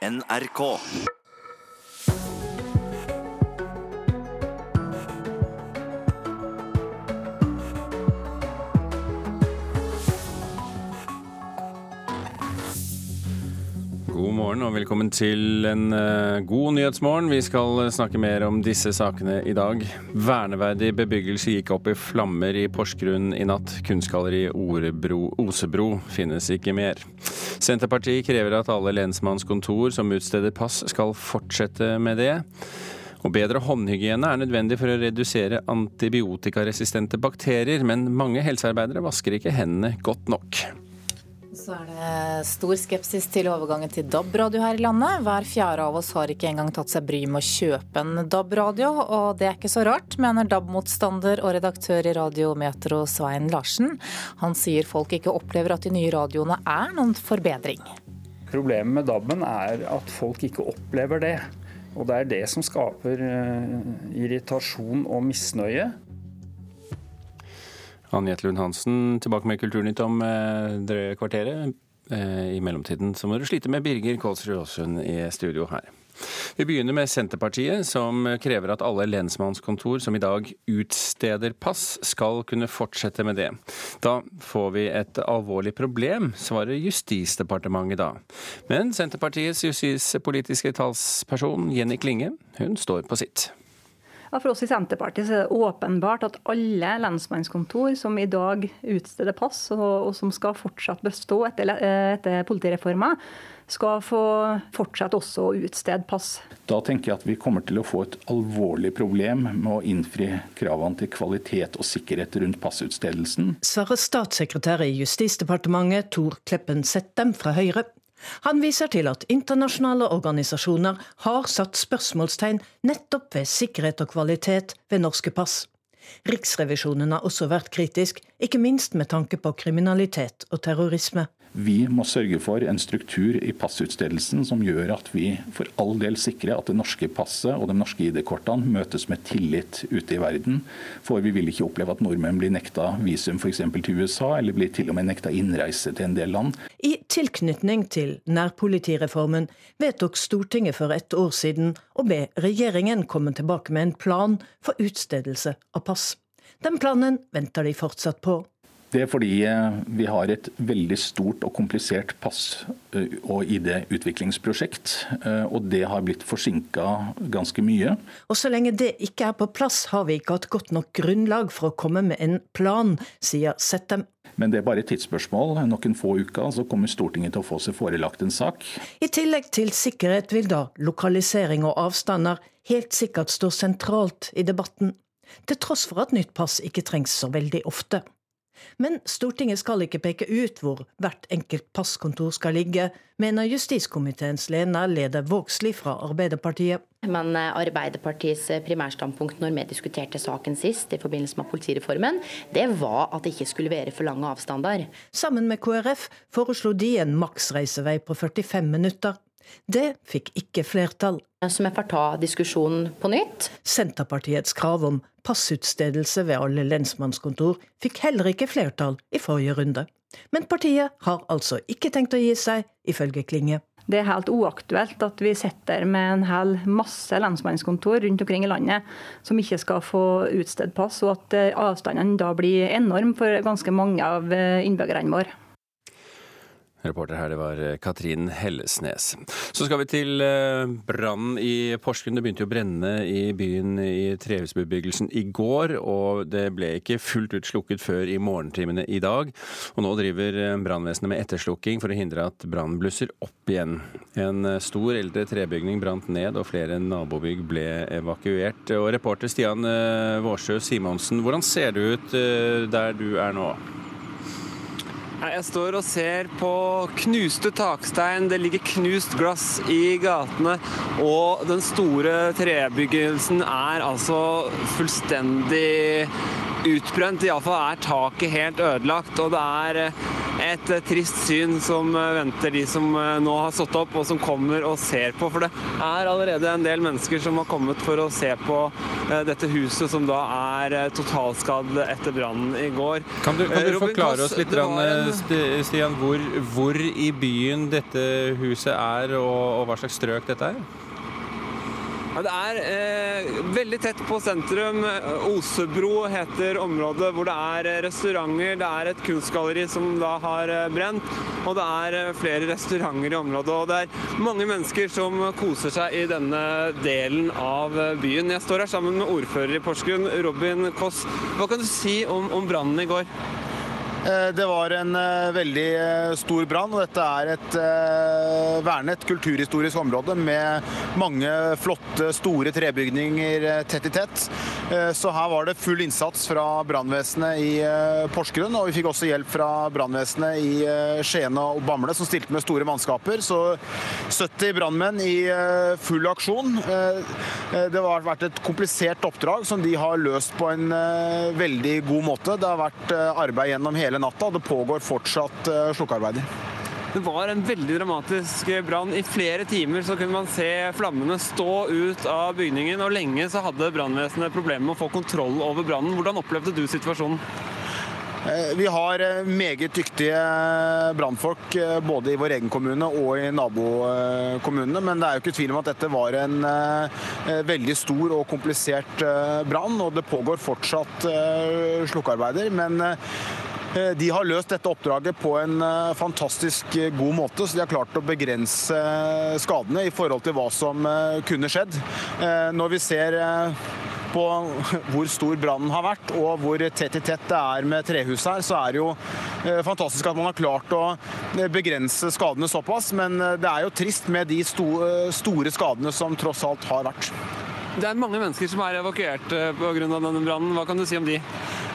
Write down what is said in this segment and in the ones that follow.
NRK. God morgen og velkommen til en eh, god nyhetsmorgen. Vi skal snakke mer om disse sakene i dag. Verneverdig bebyggelse gikk opp i flammer i Porsgrunn i natt. Kunstgalleri Orebro, Osebro finnes ikke mer. Senterpartiet krever at alle lensmannskontor som utsteder pass skal fortsette med det. Og bedre håndhygiene er nødvendig for å redusere antibiotikaresistente bakterier, men mange helsearbeidere vasker ikke hendene godt nok. Så er det stor skepsis til overgangen til DAB-radio her i landet. Hver fjerde av oss har ikke engang tatt seg bryet med å kjøpe en DAB-radio, og det er ikke så rart, mener DAB-motstander og redaktør i Radiometro Svein Larsen. Han sier folk ikke opplever at de nye radioene er noen forbedring. Problemet med DAB-en er at folk ikke opplever det. Og det er det som skaper eh, irritasjon og misnøye. Anette Lund Hansen, tilbake med Kulturnytt om eh, drøye kvarteret. Eh, I mellomtiden så må du slite med Birger Kålsrud Aasund i studio her. Vi begynner med Senterpartiet, som krever at alle lensmannskontor som i dag utsteder pass, skal kunne fortsette med det. Da får vi et alvorlig problem, svarer Justisdepartementet da. Men Senterpartiets justispolitiske talsperson Jenny Klinge, hun står på sitt. Ja, for oss i Senterpartiet så er det åpenbart at alle lensmannskontor som i dag utsteder pass, og, og som skal fortsatt bestå etter, etter politireforma, skal få fortsette også å utstede pass. Da tenker jeg at vi kommer til å få et alvorlig problem med å innfri kravene til kvalitet og sikkerhet rundt passutstedelsen. Svarer statssekretær i Justisdepartementet Tor Kleppen Settem fra Høyre. Han viser til at internasjonale organisasjoner har satt spørsmålstegn nettopp ved sikkerhet og kvalitet ved norske pass. Riksrevisjonen har også vært kritisk, ikke minst med tanke på kriminalitet og terrorisme. Vi må sørge for en struktur i passutstedelsen som gjør at vi for all del sikrer at det norske passet og de norske ID-kortene møtes med tillit ute i verden. For vi vil ikke oppleve at nordmenn blir nekta visum f.eks. til USA, eller blir til og med nekta innreise til en del land. I tilknytning til nærpolitireformen vedtok Stortinget for ett år siden å be regjeringen komme tilbake med en plan for utstedelse av pass. Den planen venter de fortsatt på. Det er fordi eh, vi har et veldig stort og komplisert pass- eh, og ID-utviklingsprosjekt. eh, Og det har blitt forsinka ganske mye. Og så lenge det ikke er på plass, har vi ikke hatt godt nok grunnlag for å komme med en plan, sier Settem. Men det er bare et tidsspørsmål. Noen få uker så kommer Stortinget til å få seg forelagt en sak. I tillegg til sikkerhet vil da lokalisering og avstander helt sikkert stå sentralt i debatten, til tross for at nytt pass ikke trengs så veldig ofte. Men Stortinget skal ikke peke ut hvor hvert enkelt passkontor skal ligge, mener justiskomiteens leder, leder Vågslid fra Arbeiderpartiet. Men eh, Arbeiderpartiets primærstandpunkt når vi diskuterte saken sist, i forbindelse med politireformen, det var at det ikke skulle være for lange avstander. Sammen med KrF foreslo de en maksreisevei på 45 minutter. Det fikk ikke flertall. Så vi får ta diskusjonen på nytt. Senterpartiets krav om passutstedelse ved alle lensmannskontor fikk heller ikke flertall i forrige runde. Men partiet har altså ikke tenkt å gi seg, ifølge Klinge. Det er helt uaktuelt at vi sitter med en hel masse lensmannskontor rundt omkring i landet som ikke skal få utstedt pass, og at eh, avstandene da blir enorm for ganske mange av eh, innbyggerne våre. Reporter her, det var eh, Katrin Hellesnes. Så skal vi til eh, brannen i Porsgrunn. Det begynte jo å brenne i byen i trehusbebyggelsen i går, og det ble ikke fullt ut slukket før i morgentimene i dag. Og nå driver eh, brannvesenet med etterslukking for å hindre at brannen blusser opp igjen. En stor eldre trebygning brant ned, og flere nabobygg ble evakuert. Og reporter Stian Vårsjø Simonsen, hvordan ser det ut der du er nå? Jeg står og ser på knuste takstein, det ligger knust glass i gatene. Og den store trebyggelsen er altså fullstendig utbrent. Iallfall er taket helt ødelagt. Og det er et trist syn som venter de som nå har stått opp og som kommer og ser på. For det er allerede en del mennesker som har kommet for å se på dette huset som da er totalskadd etter brannen i går. Kan du, kan du forklare oss litt, en... Stian, hvor, hvor, i byen dette huset er, og, og hva slags strøk dette er? Ja, det er eh, veldig tett på sentrum. Osebro heter området hvor det er restauranter. Det er et kunstgalleri som da har eh, brent, og det er eh, flere restauranter i området. Og det er mange mennesker som koser seg i denne delen av byen. Jeg står her sammen med ordfører i Porsgrunn, Robin Koss. Hva kan du si om, om brannen i går? Eh, det var en eh, veldig eh, stor brann, og dette er et vernet kulturhistorisk område med mange flotte, store trebygninger tett i tett. Så her var det full innsats fra brannvesenet i Porsgrunn, og vi fikk også hjelp fra brannvesenet i Skien og Bamble, som stilte med store mannskaper. Så 70 brannmenn i full aksjon. Det har vært et komplisert oppdrag som de har løst på en veldig god måte. Det har vært arbeid gjennom hele hele natta, det pågår fortsatt uh, slukkearbeider. Det var en veldig dramatisk brann. I flere timer så kunne man se flammene stå ut av bygningen, og lenge så hadde brannvesenet problemer med å få kontroll over brannen. Hvordan opplevde du situasjonen? Eh, vi har eh, meget dyktige brannfolk både i vår egen kommune og i nabokommunene. Men det er jo ikke tvil om at dette var en veldig stor og komplisert brann. Og det pågår fortsatt slukkearbeider. Men Eh, de har løst dette oppdraget på en eh, fantastisk eh, god måte, så de har klart å begrense skadene i forhold til hva som kunne skjedd. Når vi ser på hvor stor brannen har vært og hvor tett i tett det er med trehus her, så er det jo fantastisk at man har klart å begrense skadene såpass. Men det er jo trist med de store skadene som tross alt har vært. Det er mange mennesker som er evakuert pga. denne brannen. Hva kan du si om de?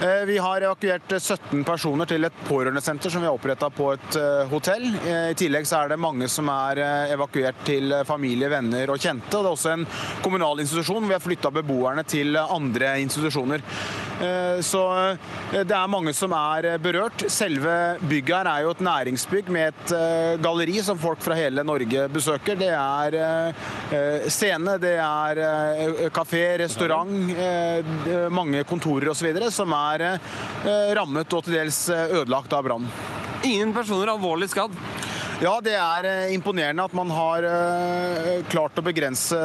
Eh, vi har evakuert 17 personer til et pårørendesenter som vi har oppretta på et eh, hotell. Eh, I tillegg så er det mange som er evakuert til familie, venner og kjente. Det er også en kommunal institusjon. Vi har flytta beboerne til andre institusjoner. Så det er mange som er berørt. Selve bygget her er jo et næringsbygg med et galleri som folk fra hele Norge besøker. Det er scene, det er kafé, restaurant, mange kontorer osv. som er eh, rammet og til dels eh, ødelagt av brannen. Ingen personer alvorlig skadd? Ja, det er eh, imponerende at man har klart å begrense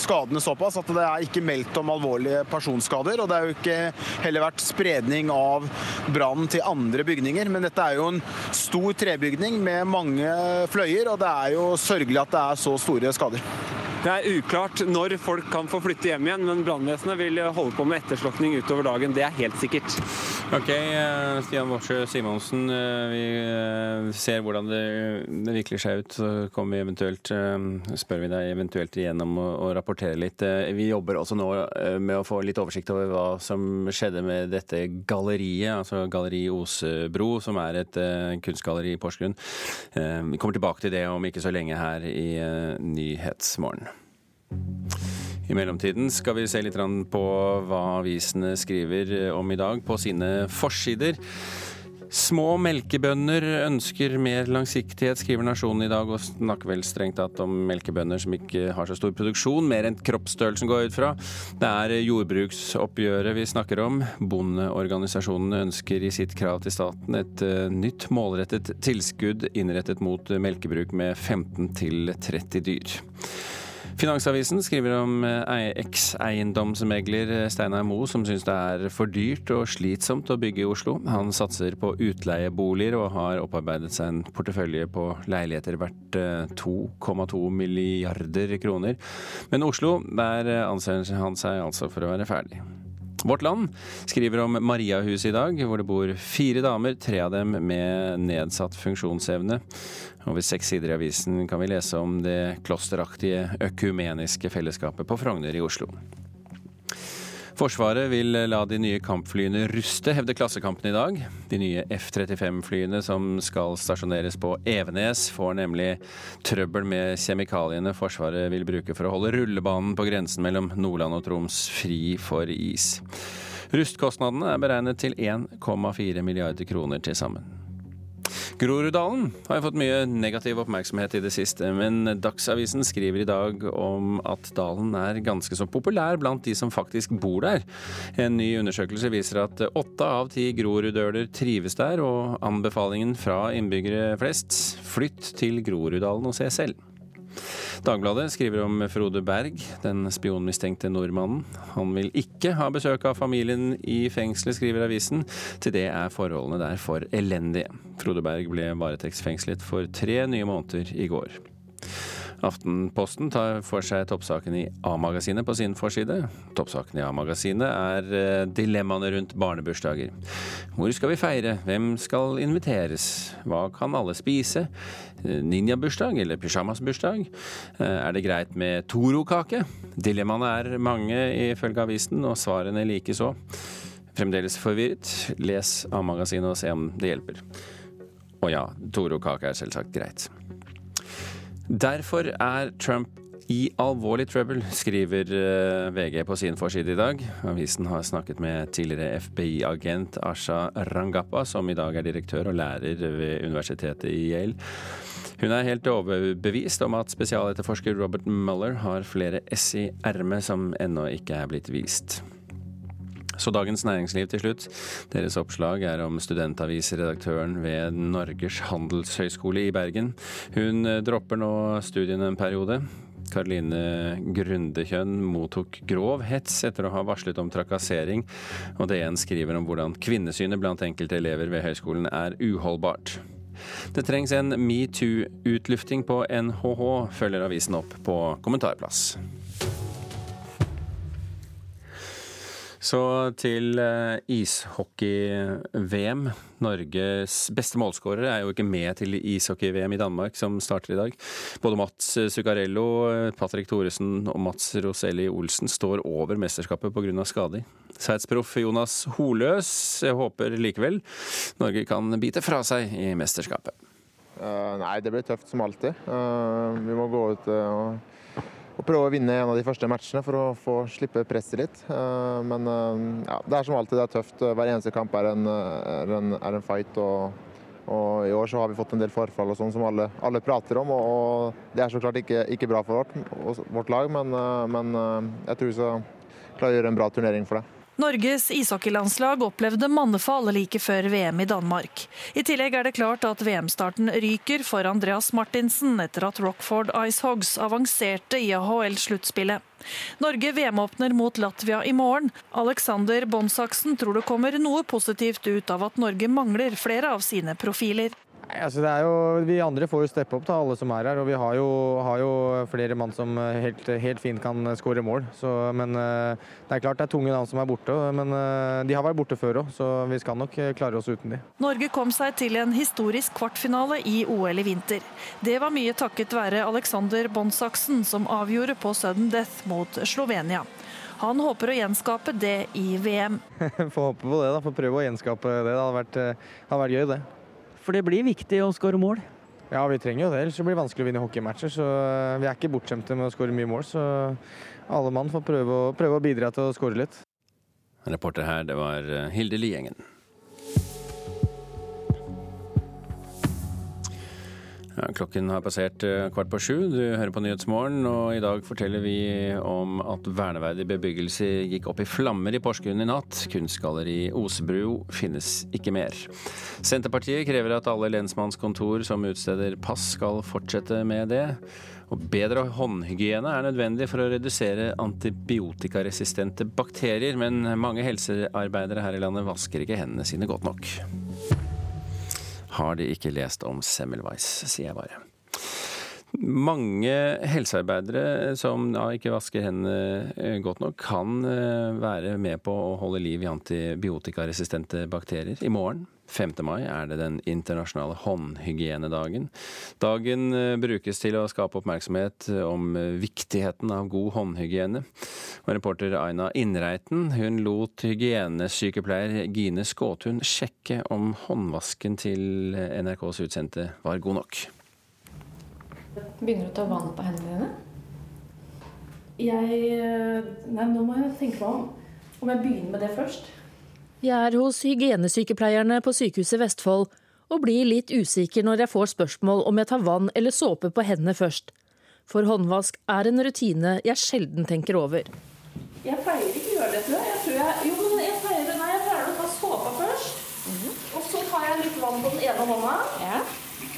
skadene såpass at det er ikke meldt om alvorlige personskader. Og det er jo ikke heller vært spredning av brannen til andre bygninger. Men dette er jo en stor trebygning med mange fløyer, og det er jo sørgelig at det er så store skader. Det er uklart når folk kan få flytte hjem igjen, men brannvesenet vil holde på med etterslukning utover dagen. Det er helt sikkert. Ok, eh, Stian Worsø Simonsen. Eh, vi eh, ser hvordan det, det vikler seg ut. Så kommer vi eventuelt, spør vi deg eventuelt igjennom å rapportere litt. Vi jobber også nå med å få litt oversikt over hva som skjedde med dette galleriet, altså Galleri Osebro, som er et kunstgalleri i Porsgrunn. Vi kommer tilbake til det om ikke så lenge her i Nyhetsmorgen. I mellomtiden skal vi se litt på hva avisene skriver om i dag på sine forsider. Små melkebønder ønsker mer langsiktighet, skriver Nasjonen i dag, og snakker vel strengt tatt om melkebønder som ikke har så stor produksjon, mer enn kroppsstørrelsen går ut fra. Det er jordbruksoppgjøret vi snakker om. Bondeorganisasjonene ønsker i sitt krav til staten et eh, nytt målrettet tilskudd innrettet mot melkebruk med 15 til 30 dyr. Finansavisen skriver om eh, eks-eiendomsmegler eh, Steinar Moe, som syns det er for dyrt og slitsomt å bygge i Oslo. Han satser på utleieboliger og har opparbeidet seg en portefølje på leiligheter verdt 2,2 eh, milliarder kroner. Men Oslo, der anser han seg altså for å være ferdig. Vårt Land skriver om Mariahuset i dag, hvor det bor fire damer, tre av dem med nedsatt funksjonsevne. Over seks sider i avisen kan vi lese om det klosteraktige økumeniske fellesskapet på Frogner i Oslo. Forsvaret vil la de nye kampflyene ruste, hevder Klassekampen i dag. De nye F-35-flyene som skal stasjoneres på Evenes, får nemlig trøbbel med kjemikaliene Forsvaret vil bruke for å holde rullebanen på grensen mellom Nordland og Troms fri for is. Rustkostnadene er beregnet til 1,4 milliarder kroner til sammen. Groruddalen har fått mye negativ oppmerksomhet i det siste, men Dagsavisen skriver i dag om at dalen er ganske så populær blant de som faktisk bor der. En ny undersøkelse viser at åtte av ti groruddøler trives der, og anbefalingen fra innbyggere flest flytt til Groruddalen og se selv. Dagbladet skriver om Frode Berg, den spionmistenkte nordmannen. Han vil ikke ha besøk av familien i fengselet, skriver avisen. Til det er forholdene der for elendige. Frode Berg ble varetektsfengslet for tre nye måneder i går. Aftenposten tar for seg toppsaken i A-magasinet på sin forside. Toppsaken i A-magasinet er eh, dilemmaene rundt barnebursdager. Hvor skal vi feire? Hvem skal inviteres? Hva kan alle spise? Eh, ninjabursdag eller pysjamasbursdag? Eh, er det greit med Toro-kake? Dilemmaene er mange ifølge avisen, og svarene likeså. Fremdeles forvirret? Les A-magasinet og se om det hjelper. Og ja, Toro-kake er selvsagt greit. Derfor er Trump i alvorlig trouble, skriver eh, VG på sin forside i dag. Avisen har snakket med tidligere FBI-agent Asha Rangappa, som i dag er direktør og lærer ved universitetet i Yale. Hun er helt overbevist om at spesialetterforsker Robert Mueller har flere ess i ermet som ennå ikke er blitt vist. Så Dagens Næringsliv til slutt. Deres oppslag er om studentavisredaktøren ved Norges handelshøyskole i Bergen. Hun dropper nå studiene en periode. Karoline Grundekjønn mottok grov hets etter å ha varslet om trakassering, og DN skriver om hvordan kvinnesynet blant enkelte elever ved høyskolen er uholdbart. Det trengs en metoo-utlufting på NHH, følger avisen opp på kommentarplass. Så til eh, ishockey-VM. Norges beste målskårere er jo ikke med til ishockey-VM i Danmark, som starter i dag. Både Mats Zuccarello, Patrick Thoresen og Mats Roselli Olsen står over mesterskapet pga. skader. Sveitsproff Jonas Holøs håper likevel Norge kan bite fra seg i mesterskapet. Uh, nei, det blir tøft som alltid. Uh, vi må gå ut uh, og og prøve å vinne en av de første matchene for å få slippe presset litt. Eh, men eh, ja, det er som alltid, det er tøft. Hver eneste kamp er en, er en, er en fight. Og, og, i år så har vi fått en del forfall og sånn som alle, alle, prater om. Og, og, det er så klart ikke, ikke bra for vårt, vårt lag, men, eh, men, jeg tror vi skal klare å gjøre en bra turnering for det. Norges ishockeylandslag opplevde mannefall like før VM i Danmark. I tillegg er det klart at VM-starten ryker for Andreas Martinsen etter at Rockford Icehogs avanserte i AHL-sluttspillet. Norge VM-åpner mot Latvia i morgen. Alexander Bonsaksen tror det kommer noe positivt ut av at Norge mangler flere av sine profiler. Altså jo, vi andre får jo steppe opp, da, alle som er her. Og vi har jo, har jo flere mann som helt, helt fint kan skåre mål. Så, men eh, det er klart det er tunge navn som er borte. Men eh, de har vært borte før òg, så vi skal nok klare oss uten de. Norge kom seg til en historisk kvartfinale i OL i vinter. Det var mye takket være Alexander Bonsaksen, som avgjorde på sudden death mot Slovenia. Han håper å gjenskape det i VM. Får håpe på det, da. Får prøve å gjenskape det. Det hadde vært, eh, hadde vært gøy, det. For det blir viktig å skåre mål? Ja, vi trenger jo det, ellers blir det vanskelig å vinne hockeymatcher. Så eh, vi er ikke bortskjemte med å skåre mye mål, så alle mann får prøve å, prøve å bidra til å skåre litt. Reporter her, det var eh, Hilde Liengen. Klokken har passert eh, kvart på sju. Du hører på Nyhetsmorgen, og i dag forteller vi om at verneverdig bebyggelse gikk opp i flammer i Porsgrunn i natt. Kunstgalleri Osebru finnes ikke mer. Senterpartiet krever at alle lensmannskontor som utsteder pass skal fortsette med det. Og bedre håndhygiene er nødvendig for å redusere antibiotikaresistente bakterier, men mange helsearbeidere her i landet vasker ikke hendene sine godt nok har de ikke lest om Semmelweis, sier jeg bare. Mange helsearbeidere som ja, ikke vasker hendene eh, godt nok, kan eh, være med på å holde liv i antibiotikaresistente bakterier. I morgen 5. mai er det den internasjonale håndhygienedagen. Dagen eh, brukes til å skape oppmerksomhet om viktigheten av god håndhygiene. Og reporter Aina Innreiten hun lot hygienesykepleier Gine Skåtun sjekke om håndvasken til NRKs utsendte var god nok. Begynner du å ta vann på hendene dine? Jeg Nei, nå må jeg tenke meg om. Om jeg begynner med det først. Jeg er hos hygienesykepleierne på Sykehuset Vestfold og blir litt usikker når jeg får spørsmål om jeg tar vann eller såpe på hendene først. For håndvask er en rutine jeg sjelden tenker over. Jeg pleier ikke å gjøre det, tror jeg. jeg, tror jeg jo, men jeg pleier, nei, jeg pleier å ta såpa først. Og så tar jeg litt vann på den ene hånda.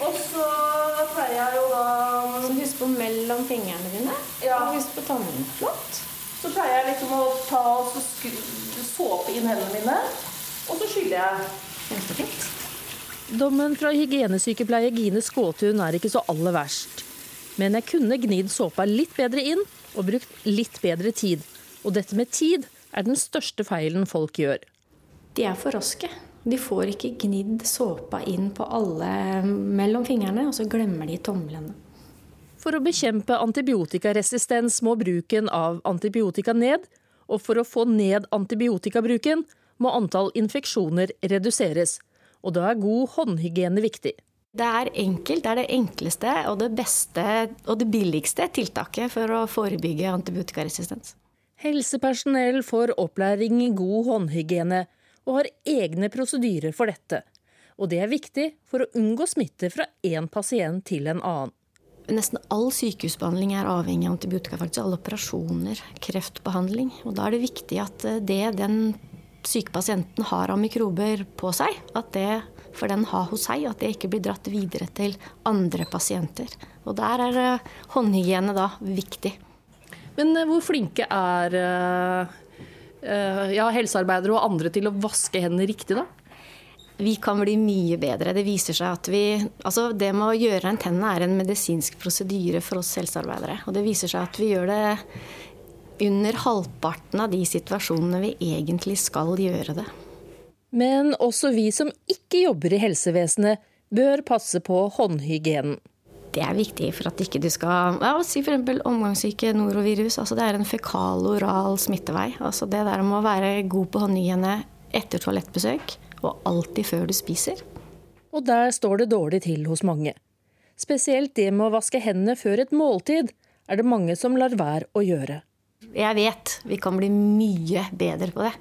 Og så pleier jeg jo da Så husk på mellom fingrene dine. Ja. Og husk på tannene. Flott. Så pleier jeg liksom å ta og så skru, såpe inn hendene mine. Og så skyller jeg. Kjempefint. Dommen fra hygienesykepleier Gine Skåtun er ikke så aller verst. Men jeg kunne gnidd såpa litt bedre inn og brukt litt bedre tid. Og dette med tid er den største feilen folk gjør. De er for raske. De får ikke gnidd såpa inn på alle mellom fingrene, og så glemmer de tomlene. For å bekjempe antibiotikaresistens må bruken av antibiotika ned, og for å få ned antibiotikabruken må antall infeksjoner reduseres. Og da er god håndhygiene viktig. Det er enkelt, det er det enkleste og det beste og det billigste tiltaket for å forebygge antibiotikaresistens. Helsepersonell får opplæring i god håndhygiene og har egne prosedyrer for dette. Og det er viktig for å unngå smitte fra én pasient til en annen. Nesten all sykehusbehandling er avhengig av antibiotika. faktisk Alle operasjoner, kreftbehandling. Og da er det viktig at eh, det den syke pasienten har av mikrober på seg, at det for den har hos seg, at det ikke blir dratt videre til andre pasienter. Og der er eh, håndhygiene da viktig. Men eh, hvor flinke er ja, helsearbeidere og andre til å vaske hendene riktig, da? Vi kan bli mye bedre. Det viser seg at vi Altså, det med å gjøre en tennene er en medisinsk prosedyre for oss helsearbeidere. Og det viser seg at vi gjør det under halvparten av de situasjonene vi egentlig skal gjøre det. Men også vi som ikke jobber i helsevesenet, bør passe på håndhygienen. Det er viktig for at ikke du skal ja, si f.eks. omgangssyke norovirus. altså Det er en fekal-oral smittevei. altså Det der med å være god på håndhygiene etter toalettbesøk, og alltid før du spiser. Og der står det dårlig til hos mange. Spesielt det med å vaske hendene før et måltid er det mange som lar være å gjøre. Jeg vet vi kan bli mye bedre på det.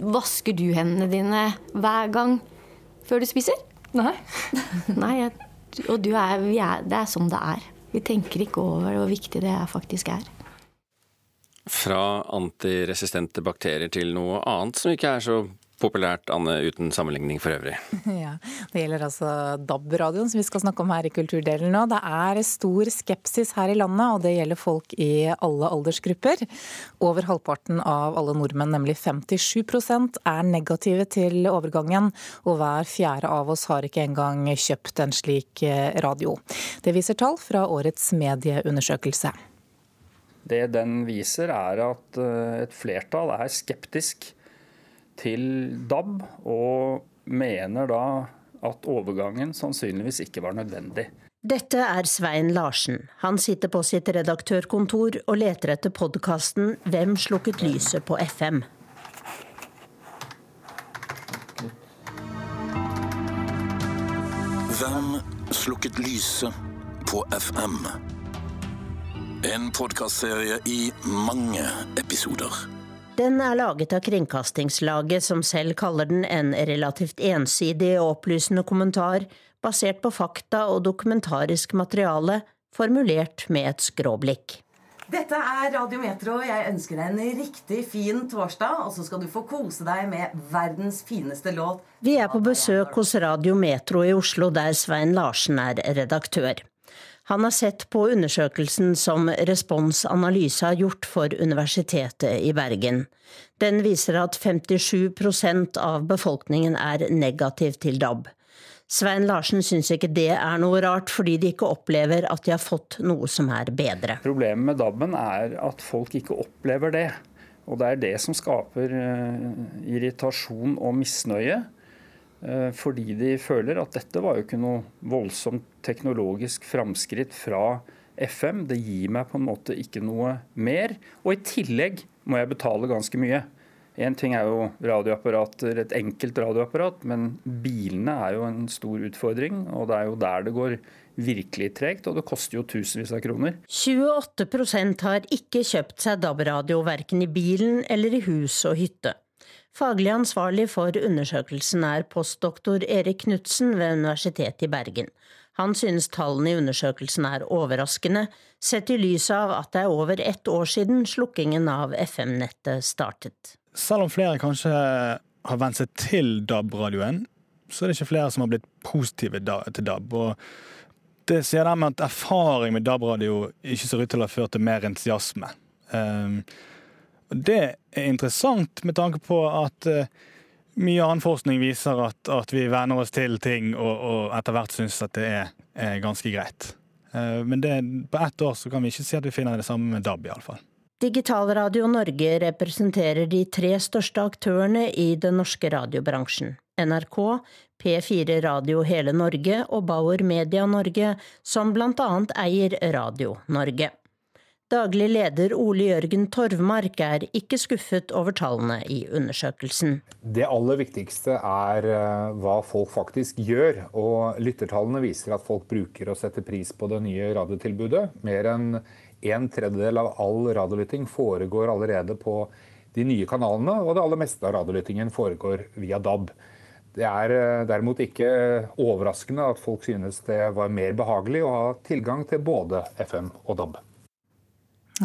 Vasker du hendene dine hver gang før du spiser? Nei. Nei, jeg, og du er, vi er, det er sånn det er. Vi tenker ikke over hvor viktig det faktisk er. Fra antiresistente bakterier til noe annet som ikke er så populært, Anne, uten sammenligning for øvrig. Ja, Det gjelder altså DAB-radioen som vi skal snakke om her i Kulturdelen nå. Det er stor skepsis her i landet, og det gjelder folk i alle aldersgrupper. Over halvparten av alle nordmenn, nemlig 57% er negative til overgangen, og hver fjerde av oss har ikke engang kjøpt en slik eh, radio. Det viser tall fra årets medieundersøkelse. Det den viser, er at eh, et flertall er skeptisk til DAB, og mener da at overgangen sannsynligvis ikke var nødvendig. Dette er Svein Larsen. Han sitter på sitt redaktørkontor og leter etter podkasten 'Hvem slukket lyset på FM'. Hvem slukket lyset på FM? En podkastserie i mange episoder. Den er laget av Kringkastingslaget, som selv kaller den en relativt ensidig og opplysende kommentar, basert på fakta og dokumentarisk materiale, formulert med et skråblikk. Dette er Radiometro. Jeg ønsker deg en riktig fin torsdag, og så skal du få kose deg med verdens fineste låt. Vi er på besøk hos Radio Metro i Oslo, der Svein Larsen er redaktør. Han har sett på undersøkelsen som Respons Analyse har gjort for Universitetet i Bergen. Den viser at 57% av befolkningen er negativ til DAB. Svein Larsen syns ikke det er noe rart, fordi de ikke opplever at de har fått noe som er bedre. Problemet med DAB-en er at folk ikke opplever det. Og det er det som skaper eh, irritasjon og misnøye. Eh, fordi de føler at dette var jo ikke noe voldsomt teknologisk framskritt fra FM. Det gir meg på en måte ikke noe mer. Og i tillegg må jeg betale ganske mye. Én ting er jo radioapparater, et enkelt radioapparat, men bilene er jo en stor utfordring. Og det er jo der det går virkelig tregt, og det koster jo tusenvis av kroner. 28% har ikke kjøpt seg DAB-radio verken i bilen eller i hus og hytte. Faglig ansvarlig for undersøkelsen er postdoktor Erik Knutsen ved Universitetet i Bergen. Han synes tallene i undersøkelsen er overraskende, sett i lys av at det er over ett år siden slukkingen av FM-nettet startet. Selv om flere kanskje har vent seg til DAB-radioen, så er det ikke flere som har blitt positive til DAB. Og det sier de at erfaring med DAB-radio ikke ser ut til å ha ført til mer entusiasme. Um, det er interessant med tanke på at uh, mye annen forskning viser at, at vi venner oss til ting og, og etter hvert syns at det er, er ganske greit. Uh, men det, på ett år så kan vi ikke si at vi finner det samme med DAB, iallfall. Digitalradio Norge representerer de tre største aktørene i den norske radiobransjen. NRK, P4 Radio Hele Norge og Bauer Media Norge, som blant annet eier Radio Norge. Daglig leder Ole Jørgen Torvmark er ikke skuffet over tallene i undersøkelsen. Det aller viktigste er eh, hva folk faktisk gjør. Og lyttertallene viser at folk bruker og setter pris på det nye radiotilbudet. Mer enn en tredjedel av all radiolytting foregår allerede på de nye kanalene, og det aller meste av radiolyttingen foregår via DAB. Det er eh, derimot ikke overraskende at folk synes det var mer behagelig å ha tilgang til både FM og DAB.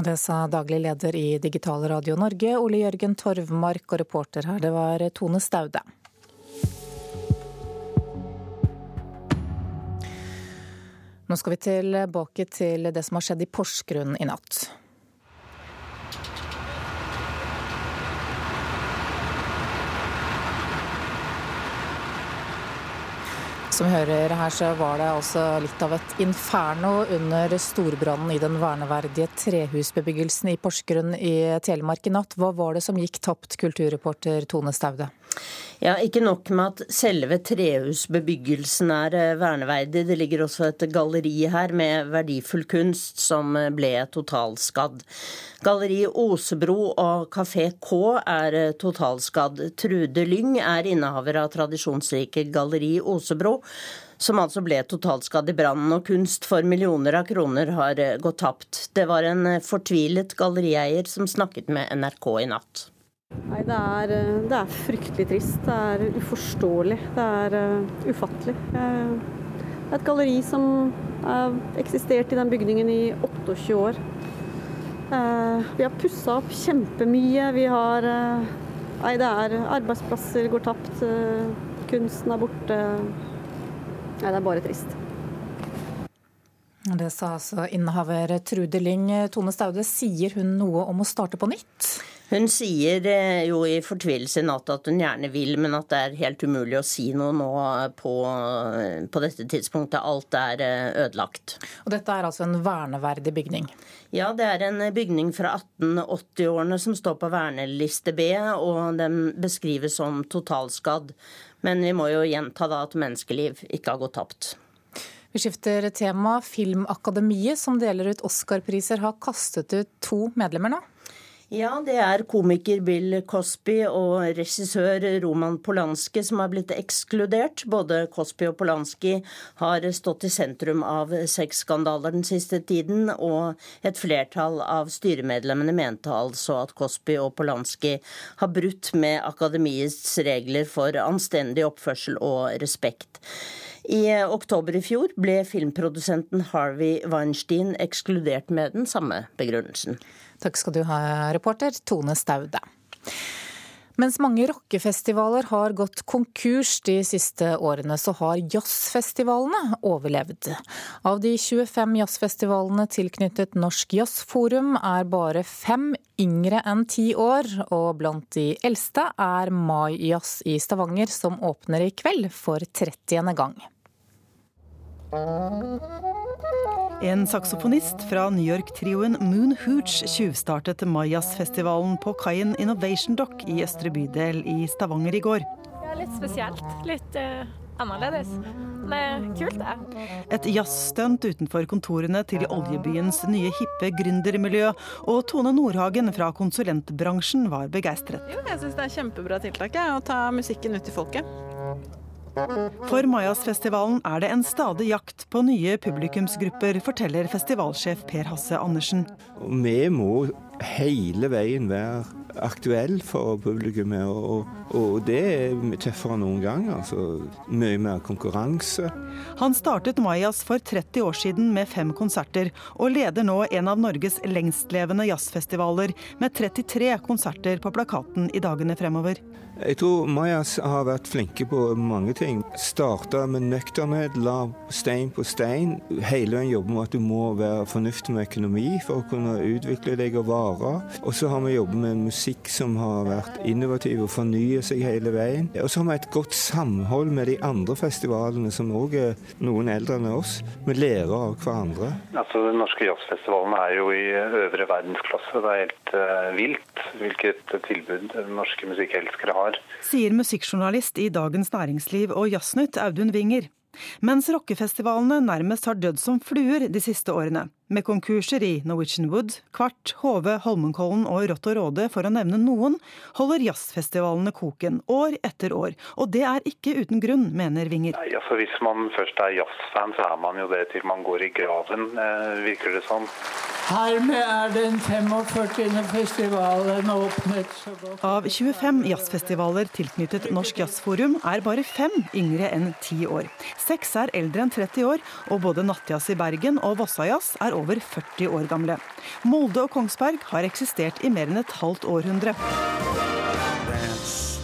Det sa daglig leder i Digital Radio Norge, Ole Jørgen Torvmark, og reporter her det var Tone Staude. Nå skal vi tilbake til det som har skjedd i Porsgrunn i natt. Som vi hører her, så var det altså litt av et inferno under storbrannen i den verneverdige trehusbebyggelsen i Porsgrunn i Telemark i natt. Hva var det som gikk tapt, kulturreporter Tone Staude? Ja, Ikke nok med at selve trehusbebyggelsen er eh, verneverdig, det ligger også et galleri her med verdifull kunst som eh, ble totalskadd. Galleri Osebro og Kafé K er eh, totalskadd. Trude Lyng er innehaver av tradisjonsrike Galleri Osebro, som altså ble totalskadd i brannen, og kunst for millioner av kroner har gått tapt. Det var en fortvilet gallerieier som snakket med NRK i natt. Nei, det er, eh, det er, fryktelig trist. Det er uforståelig. Det er uh, ufattelig. Det er et galleri som har eksistert i den bygningen i 28 år. Uh, vi har pussa opp kjempemye. Vi har Nei, det er arbeidsplasser går tapt. kunsten er borte. Nei, det er bare trist. Det sa altså innehaver Trude Lyng. Tone Staude, sier hun noe om å starte på nytt? Hun sier eh, jo i fortvilelse i natt at hun gjerne vil, men at det er helt umulig å si noe nå på, på dette tidspunktet. Alt er eh, ødelagt. Og dette er altså en verneverdig bygning? Ja, det er en bygning fra 1880-årene som står på verneliste B, og den beskrives som totalskadd. Men vi må jo gjenta da at menneskeliv ikke har gått tapt. Vi skifter tema. Filmakademiet, som deler ut Oscar-priser, har kastet ut to medlemmer nå? Ja, det er komiker Bill Cosby og regissør Roman Polanski som har blitt ekskludert. Både Cosby og Polanski har stått i sentrum av sexskandaler den siste tiden, og et flertall av styremedlemmene mente altså at Cosby og Polanski har brutt med akademiets regler for anstendig oppførsel og respekt. I oktober i fjor ble filmprodusenten Harvey Weinstein ekskludert med den samme begrunnelsen. Takk skal du ha, reporter Tone Staude. Mens mange rockefestivaler har gått konkurs de siste årene, så har jazzfestivalene overlevd. Av de 25 jazzfestivalene tilknyttet Norsk Jazzforum er bare fem yngre enn ti år, og blant de eldste er Mai Jazz i Stavanger, som åpner i kveld for 30. gang. En saksofonist fra New York-trioen Moon Hooch tjuvstartet Mayas-festivalen på kaien Innovation Dock i Østre bydel i Stavanger i går. Det er litt spesielt. Litt uh, annerledes. Det er kult, det. Et jazzstunt utenfor kontorene til oljebyens nye hippe gründermiljø. Og Tone Nordhagen fra konsulentbransjen var begeistret. Jo, jeg syns det er kjempebra tiltak å ta musikken ut til folket. For Majasfestivalen er det en stadig jakt på nye publikumsgrupper, forteller festivalsjef Per Hasse Andersen. Vi må hele veien være aktuell for publikummet. Og, og, det er tøffere enn noen gang. altså Mye mer konkurranse. Han startet Mayas for 30 år siden med fem konserter, og leder nå en av Norges lengstlevende jazzfestivaler med 33 konserter på plakaten i dagene fremover. Jeg tror Majas har vært flinke på mange ting. Starta med nøkternhet, la stein på stein. Hele veien jobber med at du må være fornuftig med økonomi for å kunne utvikle deg og vare. Og så har vi jobbet med musikk som har vært innovativ og fornyer seg hele veien. Og så har vi et godt samhold med de andre festivalene, som òg er noen eldre enn oss. Vi lærer av hverandre. Altså, Den norske jazzfestivalen er jo i øvre verdensklasse. Det er helt uh, vilt hvilket tilbud norske musikkelskere har har. Sier musikkjournalist i Dagens Næringsliv og Jazznytt Audun Winger. Mens rockefestivalene nærmest har dødd som fluer de siste årene med konkurser i Norwegian Wood, Kvart, HV, Holmenkollen og Rått og Råde, for å nevne noen, holder jazzfestivalene koken år etter år. Og det er ikke uten grunn, mener Winger. Nei, altså Hvis man først er jazzfan, så er man jo det til man går i graven, eh, virker det sånn. Hermed er den 45. festivalen åpnet. Av 25 jazzfestivaler tilknyttet Norsk Jazzforum er bare fem yngre enn ti år. Seks er eldre enn 30 år, og både Nattjazz i Bergen og Vossajazz er over 40 år gamle. Molde og Kongsberg har eksistert i mer enn et halvt århundre.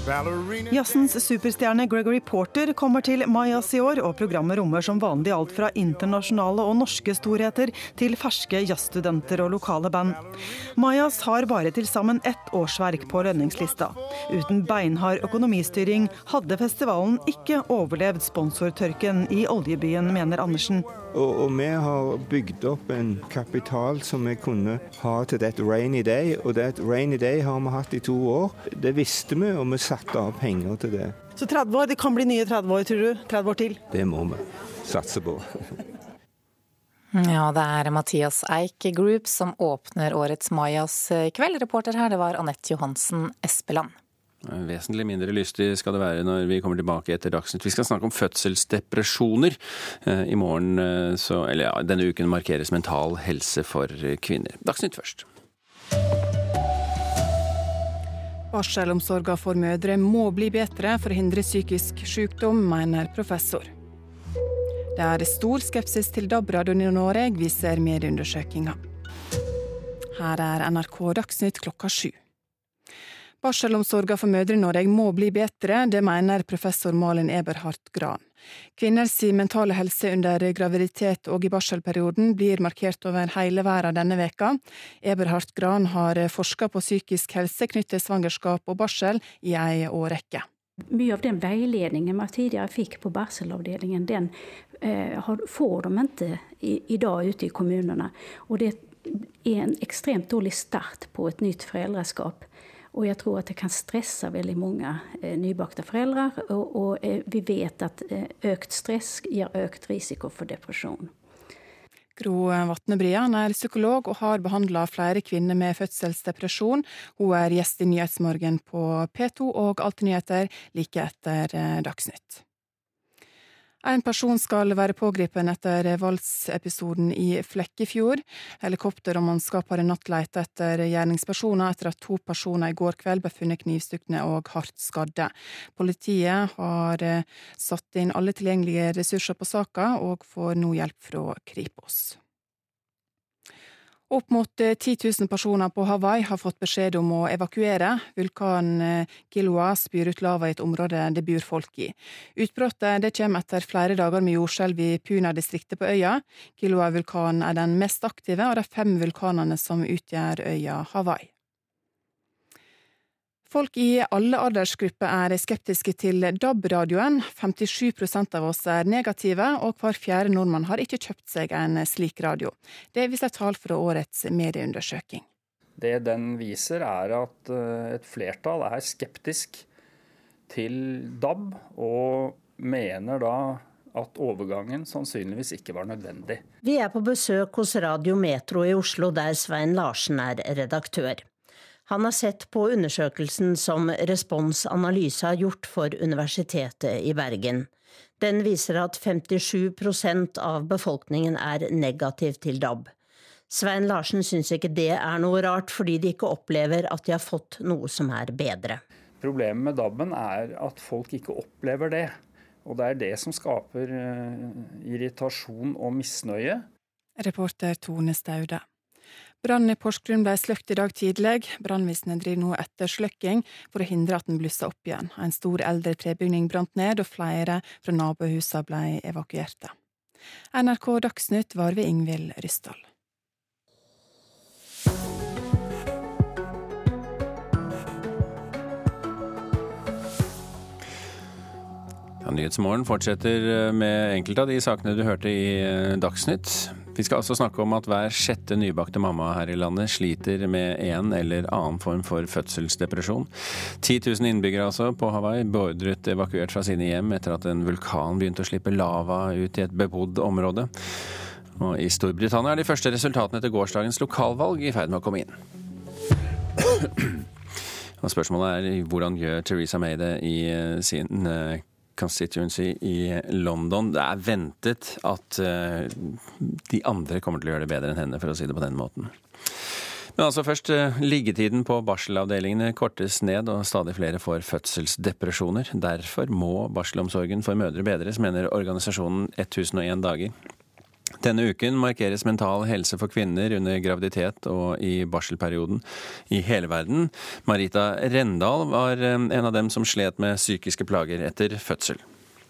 Jazzens superstjerne Gregory Porter kommer til Mayas i år, og programmet rommer som vanlig alt fra internasjonale og norske storheter til ferske jazzstudenter og lokale band. Mayas har bare til sammen ett årsverk på lønningslista. Uten beinhard økonomistyring hadde festivalen ikke overlevd sponsortørken i oljebyen, mener Andersen. Og, og, vi har bygd opp en kapital som vi kunne ha til det rainy day. Og det rainy day har vi hatt i to år. Det visste vi, og vi satte av penger til det. Så 30 år, det kan bli nye 30 år, tror du? 30 år til? Det må vi satse på. Ja, det er Mathias Eik Group som åpner årets Majas kveld. Reporter her, det var Anette Johansen Espeland. Vesentlig mindre lystig skal det være når vi kommer tilbake etter Dagsnytt. Vi skal snakke om fødselsdepresjoner. Eh, I morgen, eh, så, eller ja, denne uken markeres mental helse for kvinner. Dagsnytt først. Barselomsorga for mødre må bli bedre for å hindre psykisk sykdom, mener professor. Det er stor skepsis til DAB-radioen i Norge, viser medieundersøkelsen. Her er NRK Dagsnytt klokka sju. Barselomsorga for mødre i Norge må bli bedre, det mener professor Malin Eberhardt Gran. Kvinners mentale helse under graviditet og i barselperioden blir markert over hele verden denne veka. Eberhardt Gran har forska på psykisk helse knyttet til svangerskap og barsel i ei årrekke. Mye av den veiledningen man tidligere fikk på barselavdelingen, den eh, får de ikke i, dag ute i kommunene. Og det er en ekstremt dårlig start på et nytt foreldreskap. Og jeg tror at det kan stresse veldig mange eh, nybakte foreldre. Og, og eh, vi vet at eh, økt stress gir økt risiko for depresjon. Gro Vatnebrian er psykolog og har behandla flere kvinner med fødselsdepresjon. Hun er gjest i Nyhetsmorgen på P2 og Alltid nyheter like etter Dagsnytt. En person skal være pågrepet etter voldsepisoden i Flekkefjord. Helikopter og mannskap har i natt lett etter gjerningspersoner etter at to personer i går kveld ble funnet knivstukne og hardt skadde. Politiet har eh, satt inn alle tilgjengelige ressurser på saka, og får nå hjelp fra Kripos. Opp mot 10 eh, 000 personer på Hawaii har fått beskjed om å evakuere. Vulkanen eh, spyr ut lava i et område det bor folk i. Utbruddet kommer etter flere dager med jordskjelv i Puna-distriktet på øya. Kilwa-vulkanen er den mest aktive av de fem vulkanene som utgjør øya Hawaii. Folk i alle aldersgrupper er skeptiske til DAB-radioen. 57% av oss er negative, og hver fjerde nordmann har ikke kjøpt seg en slik radio. Det viser tall fra årets medieundersøking. Det den viser, er at eh, et flertall er skeptisk til DAB, og mener da at overgangen sannsynligvis ikke var nødvendig. Vi er på besøk hos Radio Metro i Oslo, der Svein Larsen er redaktør. Han har sett på undersøkelsen som Respons Analyse har gjort for Universitetet i Bergen. Den viser at 57% av befolkningen er negativ til DAB. Svein Larsen syns ikke det er noe rart, fordi de ikke opplever at de har fått noe som er bedre. Problemet med DAB-en er at folk ikke opplever det. Og det er det som skaper eh, irritasjon og misnøye. Reporter Tone Staude. Brannen i Porsgrunn ble sløkt i dag tidlig. Brannvesenet driver nå ettersløkking for å hindre at den blusser opp igjen. En stor eldre trebygning brant ned, og flere fra nabohusene ble evakuerte. NRK Dagsnytt var ved Ingvild Ryssdal. Ja, Nyhetsmorgen fortsetter eh, med enkelte av de sakene du hørte i eh, Dagsnytt. Vi skal også snakke om at hver sjette nybakte mamma her i landet sliter med en eller annen form for fødselsdepresjon. 10 000 innbyggere altså på Hawaii beordret evakuert fra sine hjem etter at en vulkan begynte å slippe lava ut i et bebodd område. Og I Storbritannia er de første resultatene etter gårsdagens lokalvalg i ferd med å komme inn. Og spørsmålet er hvordan gjør Theresa May det i eh, sin constituency i London. Det er ventet at eh, de andre kommer til å gjøre det bedre enn henne, for å si det på den måten. Men altså først, eh, liggetiden på barselavdelingene kortes ned, og stadig flere får fødselsdepresjoner. Derfor må barselomsorgen for mødre bedres, mener organisasjonen 1001 dager. Denne uken markeres mental helse for kvinner under graviditet og i barselperioden i hele verden. Marita Rendal var eh, en av dem som slet med psykiske plager etter fødsel.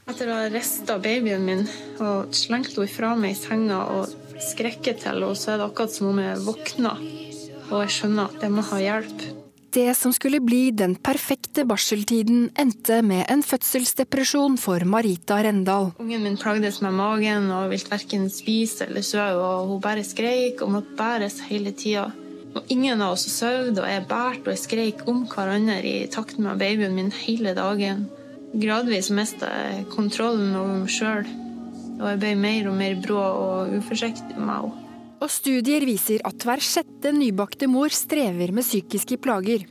Etter å ha rista babyen min og slengt henne fra meg i senga og skrekket til henne, så er det akkurat som om jeg våkner og jeg skjønner at jeg må ha hjelp. Det som skulle bli den perfekte barseltiden, endte med en fødselsdepresjon for Marita Rendal. Ungen min plagdes med magen og ville verken spise eller sove, og hun bare skreik og måtte bæres hele tida. Ingen av oss sov, og jeg bærte og jeg skreik om hverandre i takt med babyen min hele dagen. Gradvis mista jeg kontrollen over meg sjøl, og jeg ble mer og mer brå og uforsiktig med henne. Og studier viser at hver sjette nybakte mor strever med psykiske plager.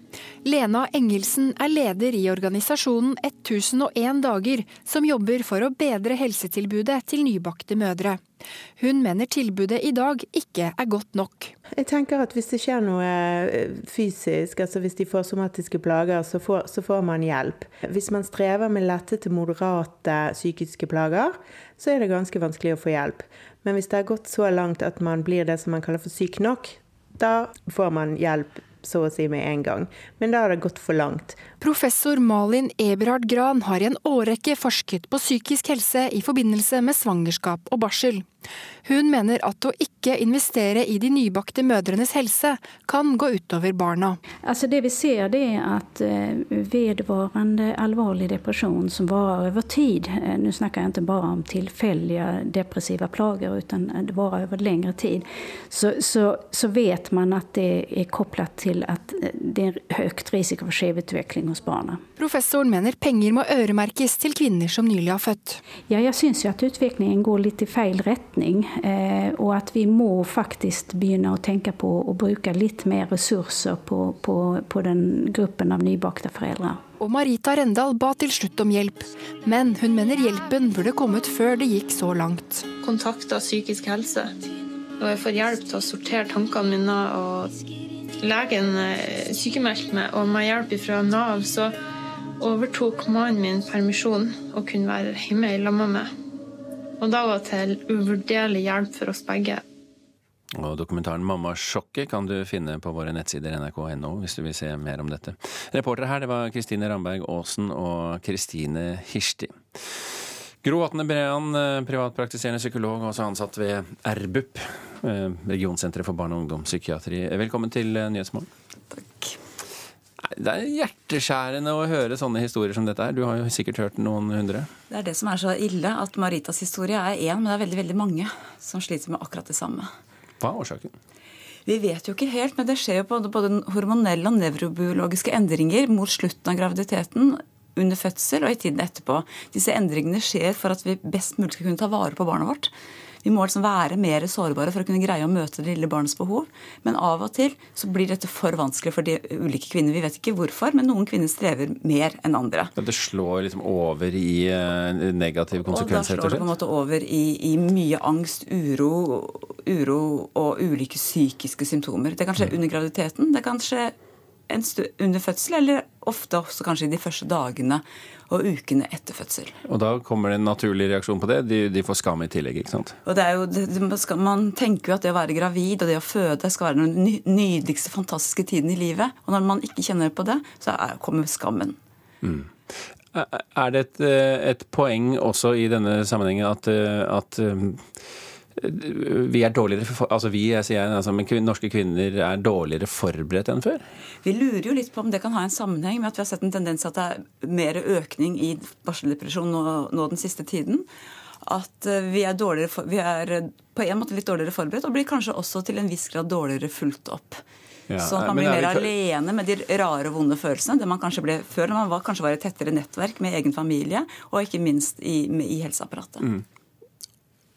Lena Engelsen er leder i organisasjonen 1001 dager, som jobber for å bedre helsetilbudet til nybakte mødre. Hun mener tilbudet i dag ikke er godt nok. Jeg tenker at Hvis det skjer noe eh, fysisk, altså hvis de får somatiske plager, så får, så får man hjelp. Hvis man strever med lette til moderate psykiske plager, så er det ganske vanskelig å få hjelp. Men hvis det har gått så langt at man blir det som man kaller for syk nok, da får man hjelp så å si med en gang. Men da har det gått for langt. Professor Malin Eberhard Gran har i en årrekke forsket på psykisk helse i forbindelse med svangerskap og barsel. Hun mener at å ikke investere i de nybakte mødrenes helse kan gå utover barna. Altså det vi ser er at eh, vedvarende alvorlig depresjon som varer over tid, eh, nå snakker jeg ikke bare om tilfeldige depressive plager, men det varer over lengre tid, så, så, så, vet man at det er koblet til at eh, det er høyt risiko for skjevutvikling hos barna. Professoren mener penger må øremerkes til kvinner som nylig har født. Ja, jeg syns at utviklingen går litt i feil retning. Eh, og at vi må faktisk begynne å tenke på å bruke litt mer ressurser på, på, på den gruppen av nybakte foreldre. Og Marita Rendal ba til slutt om hjelp, men hun mener hjelpen burde kommet før det gikk så langt. Kontakta psykisk helse, og jeg får hjelp til å sortere tankene mine. og Legen eh, sykemeldte meg, og med hjelp fra Nav så overtok mannen min permisjon og kunne være hjemme i lag med meg. Og da var til uvurderlig hjelp for oss begge. Og Dokumentaren 'Mammasjokket' kan du finne på våre nettsider nrk.no hvis du vil se mer om dette. Reportere her det var Kristine Ramberg Aasen og Kristine Hirsti. Gro Atne Brean, eh, privatpraktiserende psykolog, også ansatt ved RBUP, eh, Regionsenteret for barne- og ungdomspsykiatri. Velkommen til eh, Nyhetsmorgen. Takk. Det er hjerteskjærende å høre sånne historier som dette her. Du har jo sikkert hørt noen hundre? Det er det som er så ille, at Maritas historie er én, men det er veldig, veldig mange som sliter med akkurat det samme. Hva er årsaken? Vi vet jo ikke helt, men det skjer jo både, både hormonelle og nevrobiologiske endringer mot slutten av graviditeten under fødsel og i tiden etterpå. Disse endringene skjer for at vi best mulig skal kunne ta vare på barnet vårt. Vi må liksom være mer sårbare for å kunne greie å møte det lille barnets behov. Men av og til så blir dette for vanskelig for de ulike kvinner. Vi vet ikke hvorfor, men noen kvinner strever mer enn andre. Det slår liksom over i negative negativ konsekvens, og da slår det på en måte over i, i mye angst, uro, uro og ulike psykiske symptomer. Det kan skje mm. under graviditeten. det kan skje under fødsel, eller ofte også kanskje de første dagene og ukene etter fødsel. Og da kommer det en naturlig reaksjon på det. De, de får skam i tillegg, ikke sant? Og det er jo, det, skal, Man tenker jo at det å være gravid og det å føde skal være den nydeligste, fantastiske tiden i livet. Og når man ikke kjenner på det, så er, kommer skammen. Mm. Er det et, et, poeng også i denne sammenhengen at, at vi er dårligere, altså vi, sier, altså, men norske kvinner er dårligere forberedt enn før? Vi lurer jo litt på om det kan ha en sammenheng med at vi har sett en tendens at det er mer økning i barseldepresjon nå, nå den siste tiden. At eh, vi er, vi er, på en måte litt dårligere forberedt, og blir kanskje også til en viss grad dårligere fulgt opp. Ja, så man blir mer alene med de rare og vonde følelsene. Det man kanskje ble før, når man var, kanskje var et tettere nettverk med egen familie, og ikke minst i, i helseapparatet. Mm.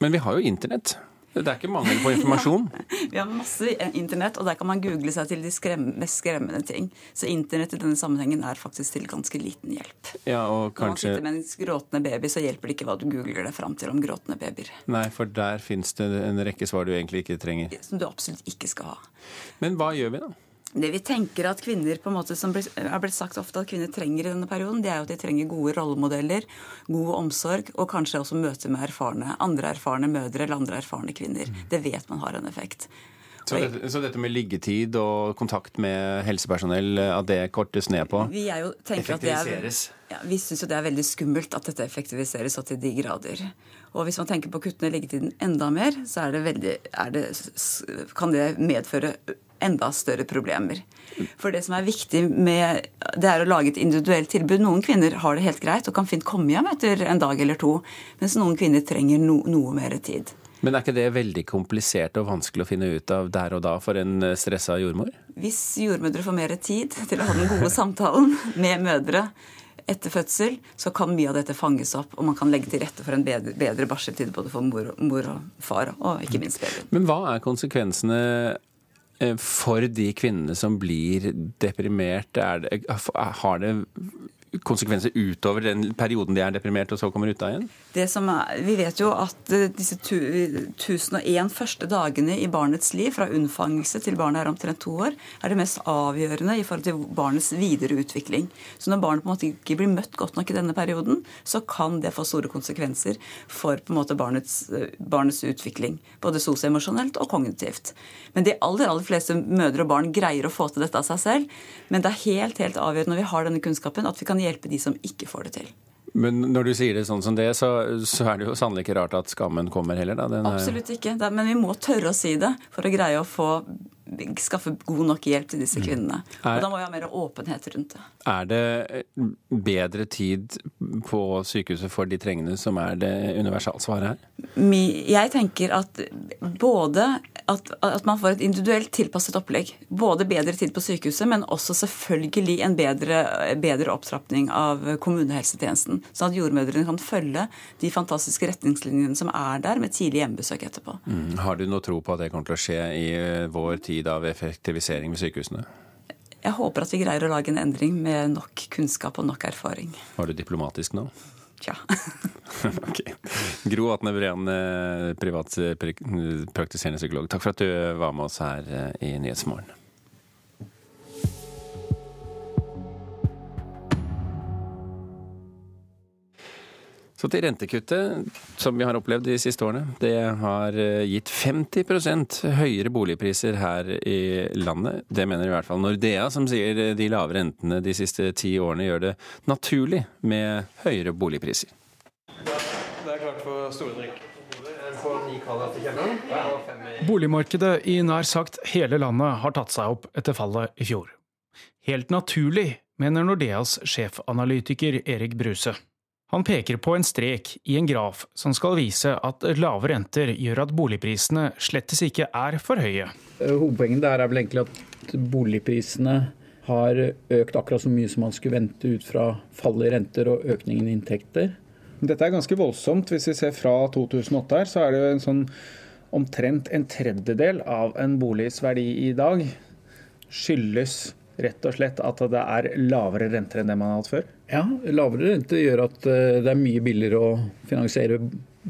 Men vi har jo internett. Det er ikke mangel på informasjon? vi har masse internett, og der kan man google seg til de skremme, mest skremmende ting. Så internett i denne sammenhengen er faktisk til ganske liten hjelp. Ja, og kanskje... Når man sitter med en gråtende baby, så hjelper det ikke hva du googler deg fram til om gråtende babyer. Nei, for der fins det en rekke svar du egentlig ikke trenger. Som du absolutt ikke skal ha. Men hva gjør vi da? Det vi tenker at kvinner på en måte som har blitt sagt ofte at kvinner trenger i denne perioden, det er jo at de trenger gode rollemodeller, god omsorg og kanskje også møte med erfarne, andre erfarne mødre eller andre erfarne kvinner. Mm. Det vet man har en effekt. Så dette, så dette, med liggetid og kontakt med helsepersonell, at det kortes ned på? Vi er jo, effektiviseres? Er, ja, vi syns jo det er veldig skummelt at dette effektiviseres så til de grader. Og hvis man tenker på å kutte ned liggetiden enda mer, så det veldig, er det, kan det medføre enda større problemer. For det som er viktig med det er å lage et individuelt tilbud. Noen kvinner har det helt greit og kan fint komme hjem etter en dag eller to, mens noen kvinner trenger no, noe mer tid. Men er ikke det veldig komplisert og vanskelig å finne ut av der og da for en stressa jordmor? Hvis jordmødre får mer tid til å ha den gode samtalen med mødre etter fødsel, så kan mye av dette fanges opp, og man kan legge til rette for en bedre, bedre barseltid både for mor, mor og far, og ikke minst baby. Men hva er konsekvensene Eh, for de kvinnene som blir deprimert, det, har det konsekvenser utover den perioden de er deprimert og så kommer ut av igjen? Det som er, vi vet jo at eh, disse 1001 første dagene i barnets liv, fra unnfangelse til barnet er omtrent to år, er det mest avgjørende i forhold til barnets videre utvikling. Så når barnet på en måte ikke blir møtt godt nok i denne perioden, så kan det få store konsekvenser for på en måte barnets, eh, barnets utvikling. Både sosioemosjonelt og kognitivt. Men de aller, aller fleste mødre og barn greier å få til dette av seg selv. Men det er helt, helt avgjørende når vi har denne kunnskapen, at vi kan hjelpe de som ikke får det til. Men når du sier det sånn som det, så, så er det jo sannelig ikke rart at skammen kommer heller, da? Absolutt ikke. Men vi må tørre å si det for å greie å få skaffe god nok hjelp til disse mm. kvinnene. Og da må vi ha mer åpenhet rundt det. Er det bedre tid på sykehuset for de trengende som er det universalsvaret her? Jeg tenker at både at, at, man får et individuelt tilpasset opplegg. Både bedre tid på sykehuset, men også selvfølgelig en bedre, bedre opptrapping av kommunehelsetjenesten. Sånn at jordmødrene kan følge de fantastiske retningslinjene som er der, med tidlig hjemmebesøk etterpå. Mm. Har du noe tro på at det kommer til å skje i eh, vår tid av effektivisering ved sykehusene? Jeg håper at vi greier å lage en endring med nok kunnskap og nok erfaring. Var du diplomatisk nå? Tja. ok. Gro Atne Breen, eh, privatpraktiserende psykolog. Takk for at du var med oss her eh, i Nyhetsmorgen. Så til rentekuttet som vi har opplevd de siste årene. Det har eh, gitt 50% høyere boligpriser her i landet. Det mener i hvert fall Nordea, som sier de lave rentene de siste ti årene gjør det naturlig med høyere boligpriser. Det er klart for store drikk. Boligmarkedet i nær sagt hele landet har tatt seg opp etter fallet i fjor. Helt naturlig, mener Nordeas sjefanalytiker Erik Bruse. Han peker på en strek i en graf som skal vise at lave renter gjør at boligprisene slettes ikke er for høye. Eh, hovedpoenget der er vel egentlig at boligprisene har økt akkurat så mye som man skulle vente ut fra fallet i renter og økningen i inntekter. Dette er ganske voldsomt. Hvis vi ser fra 2008 her, så er det jo en sånn omtrent en tredjedel av en boligs verdi i dag skyldes rett og slett at det er lavere renter enn det man har hatt før? Ja, lavere rente gjør at eh, det er mye billigere å finansiere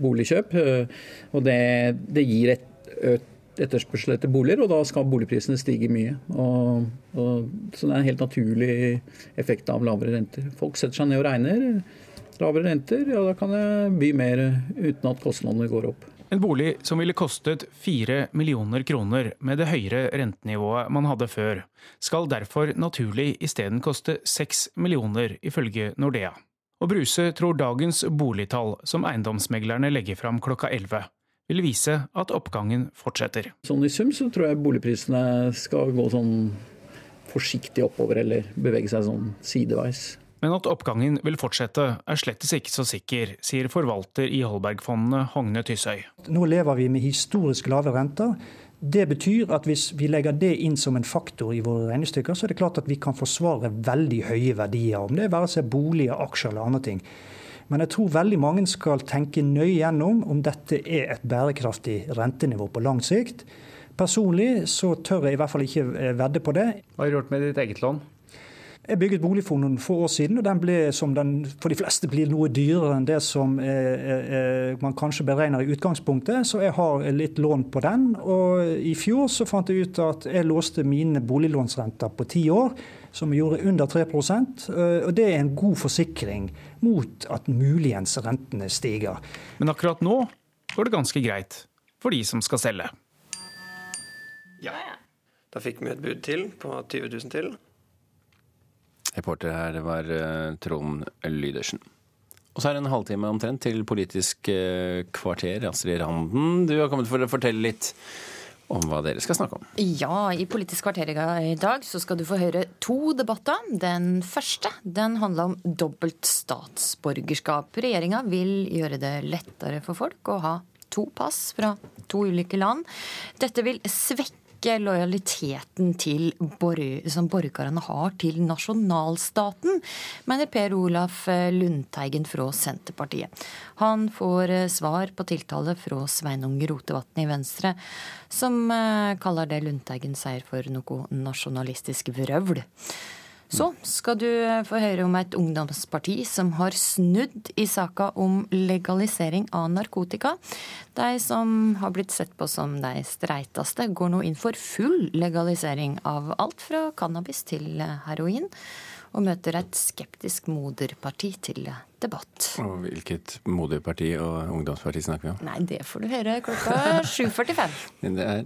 boligkjøp. Eh, og det, det gir et økt etterspørsel etter boliger, og da skal boligprisene stige mye. Og, og, så det er en helt naturlig effekt av lavere renter. Folk setter seg ned og regner. Lavere renter, ja da kan jeg by mer uten at kostnadene går opp. En bolig som ville kostet fire millioner kroner med det høyere rentenivået man hadde før, skal derfor naturlig isteden koste seks millioner, ifølge Nordea. Og Bruse tror dagens boligtall som eiendomsmeglerne legger fram klokka 11, vil vise at oppgangen fortsetter. Sånn I sum så tror jeg boligprisene skal gå sånn forsiktig oppover, eller bevege seg sånn sideveis. Men at oppgangen vil fortsette er slettes ikke så sikker, sier forvalter i Holbergfondene Hogne Tysøy. Nå lever vi med historisk lave renter. Det betyr at hvis vi legger det inn som en faktor i våre regnestykker, så er det klart at vi kan forsvare veldig høye verdier, om det være seg boliger, aksjer eller andre ting. Men jeg tror veldig mange skal tenke nøye gjennom om dette er et bærekraftig rentenivå på lang sikt. Personlig så tør jeg i hvert fall ikke eh, vedde på det. Hva har du gjort med ditt eget lån? Jeg bygget bolig for noen få år siden, og den ble, som den for de fleste blir noe dyrere enn det som eh, eh, man kanskje beregner i utgangspunktet, så jeg har litt lån på den. Og i fjor så fant jeg ut at jeg låste mine boliglånsrenter på ti år, som jeg gjorde under 3% og det er en god forsikring mot at muligens rentene stiger. Men akkurat nå går det ganske greit for de som skal selge. Ja. Da fikk vi et bud til på 20 000 til. Reporter her var uh, Trond Lydersen. Og så er det en halvtime omtrent til Politisk uh, kvarter. Astrid Randen, du har kommet for å fortelle litt om hva dere skal snakke om. Ja, i Politisk kvarter i dag så skal du få høre to debatter. Den første den handler om dobbelt statsborgerskap. Regjeringa vil gjøre det lettere for folk å ha to pass fra to ulike land. Dette vil svekke ikke lojaliteten til som borgerne har til nasjonalstaten, mener Per Olaf Lundteigen fra Senterpartiet. Han får eh, svar på tiltale fra Sveinung Rotevatn i Venstre, som eh, kaller det Lundteigen sier for noe nasjonalistisk vrøvl. Så skal du få høre om et ungdomsparti som har snudd i saka om legalisering av narkotika. De som har blitt sett på som de streiteste, går nå inn for full legalisering av alt fra cannabis til heroin. Og møter et skeptisk moderparti til debatt. Og hvilket moderparti og ungdomsparti snakker vi om? Nei, det får du høre klokka 7.45. det er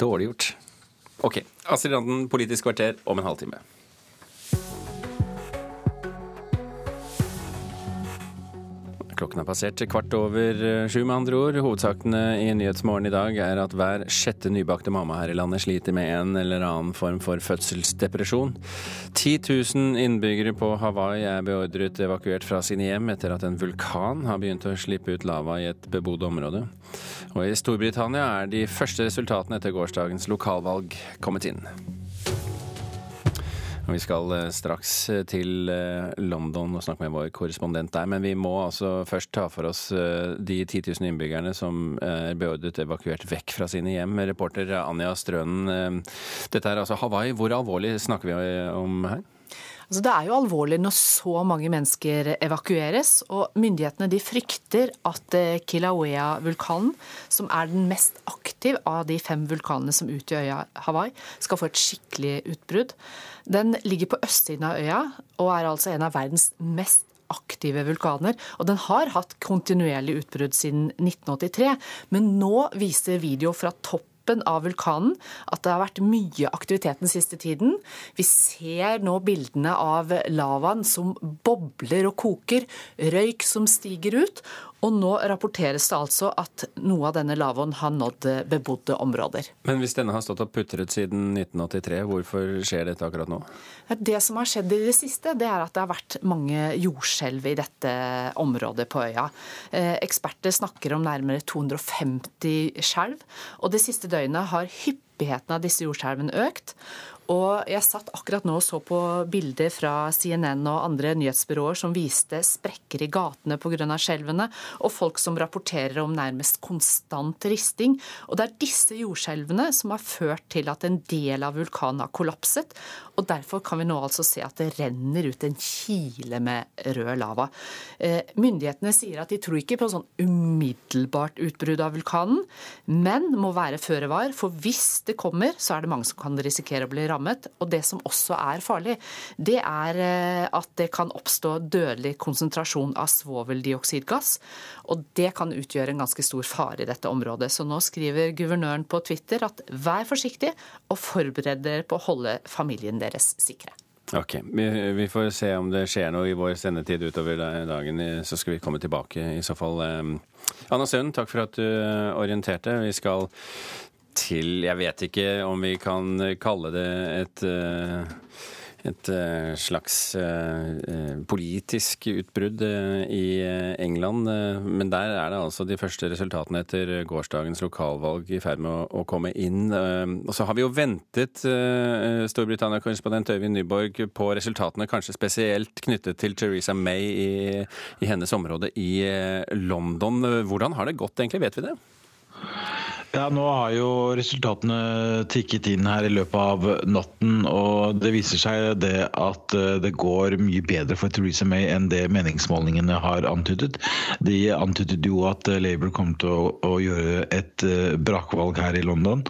dårlig gjort. Ok. Astrid Randen, Politisk kvarter om en halvtime. Klokken har passert kvart over eh, sju, med andre ord. Hovedsakene i Nyhetsmorgen i dag er at hver sjette nybakte mamma her i landet sliter med en eller annen form for fødselsdepresjon. 10 000 innbyggere på Hawaii er beordret evakuert fra sine hjem etter at en vulkan har begynt å slippe ut lava i et bebodd område. Og i Storbritannia er de første resultatene etter gårsdagens lokalvalg kommet inn. Vi skal eh, straks eh, til eh, London og snakke med vår korrespondent der, men vi må altså først ta for oss de 10 000 innbyggerne som er beordret evakuert vekk fra sine hjem. Reporter Anja Strønen, dette er altså Hawaii. Hvor alvorlig snakker vi om her? Altså, det er jo alvorlig når så mange mennesker evakueres. og Myndighetene de frykter at Kilauea-vulkanen, som er den mest aktiv av de fem vulkanene som utgjør øya Hawaii, skal få et skikkelig utbrudd. Den ligger på østsiden av øya og er altså en av verdens mest aktive vulkaner. Og den har hatt kontinuerlig utbrudd siden 1983. Men nå viser video fra toppen av vulkanen at det har vært mye aktivitet den siste tiden. Vi ser nå bildene av lavaen som bobler og koker, røyk som stiger ut, og nå rapporteres det altså at noe av denne lavvoen har nådd bebodde områder. Men hvis denne har stått og putret siden 1983, hvorfor skjer dette akkurat nå? Det som har skjedd i det siste, det er at det har vært mange jordskjelv i dette området på øya. Eh, eksperter snakker om nærmere 250 skjelv, og det siste døgnet har hyppigheten av disse jordskjelvene økt. Og jeg satt akkurat nå og så på bilder fra CNN og andre nyhetsbyråer som viste sprekker i gatene pga. skjelvene, og folk som rapporterer om nærmest konstant risting. Og det er disse jordskjelvene som har ført til at en del av vulkanen har kollapset. Og derfor kan vi nå altså se at det renner ut en kile med rød lava. Eh, myndighetene sier at de tror ikke på sånn umiddelbart utbrudd av vulkanen, men må være føre var. For hvis det kommer, så er det mange som kan risikere å bli rammet. Og det som også er farlig, det er eh, at det kan oppstå dødelig konsentrasjon av svoveldioksidgass. Og det kan utgjøre en ganske stor fare i dette området. Så nå skriver guvernøren på Twitter at vær forsiktig og forbered dere på å holde familien deres sikre. Ok, vi, får se om det skjer noe i vår sendetid utover dagen. Så skal vi komme tilbake i så fall. Anna Sund, takk for at du orienterte. Vi skal til Jeg vet ikke om vi kan kalle det et et eh, slags eh, politisk utbrudd eh, i England. Men der er det altså de første resultatene etter gårsdagens lokalvalg i ferd med å komme inn. Og så har vi jo ventet, Storbritannia-korrespondent Øyvind Nyborg, på resultatene kanskje spesielt knyttet til Theresa May i, i hennes område i London. Hvordan har det gått egentlig, vet vi det? Ja, Nå har jo resultatene tikket inn her i løpet av natten. og Det viser seg det at eh, det går mye bedre for Theresa May enn det meningsmålingene har antydet. De antydet jo at Labour kom til å, å gjøre et eh, brakvalg her i London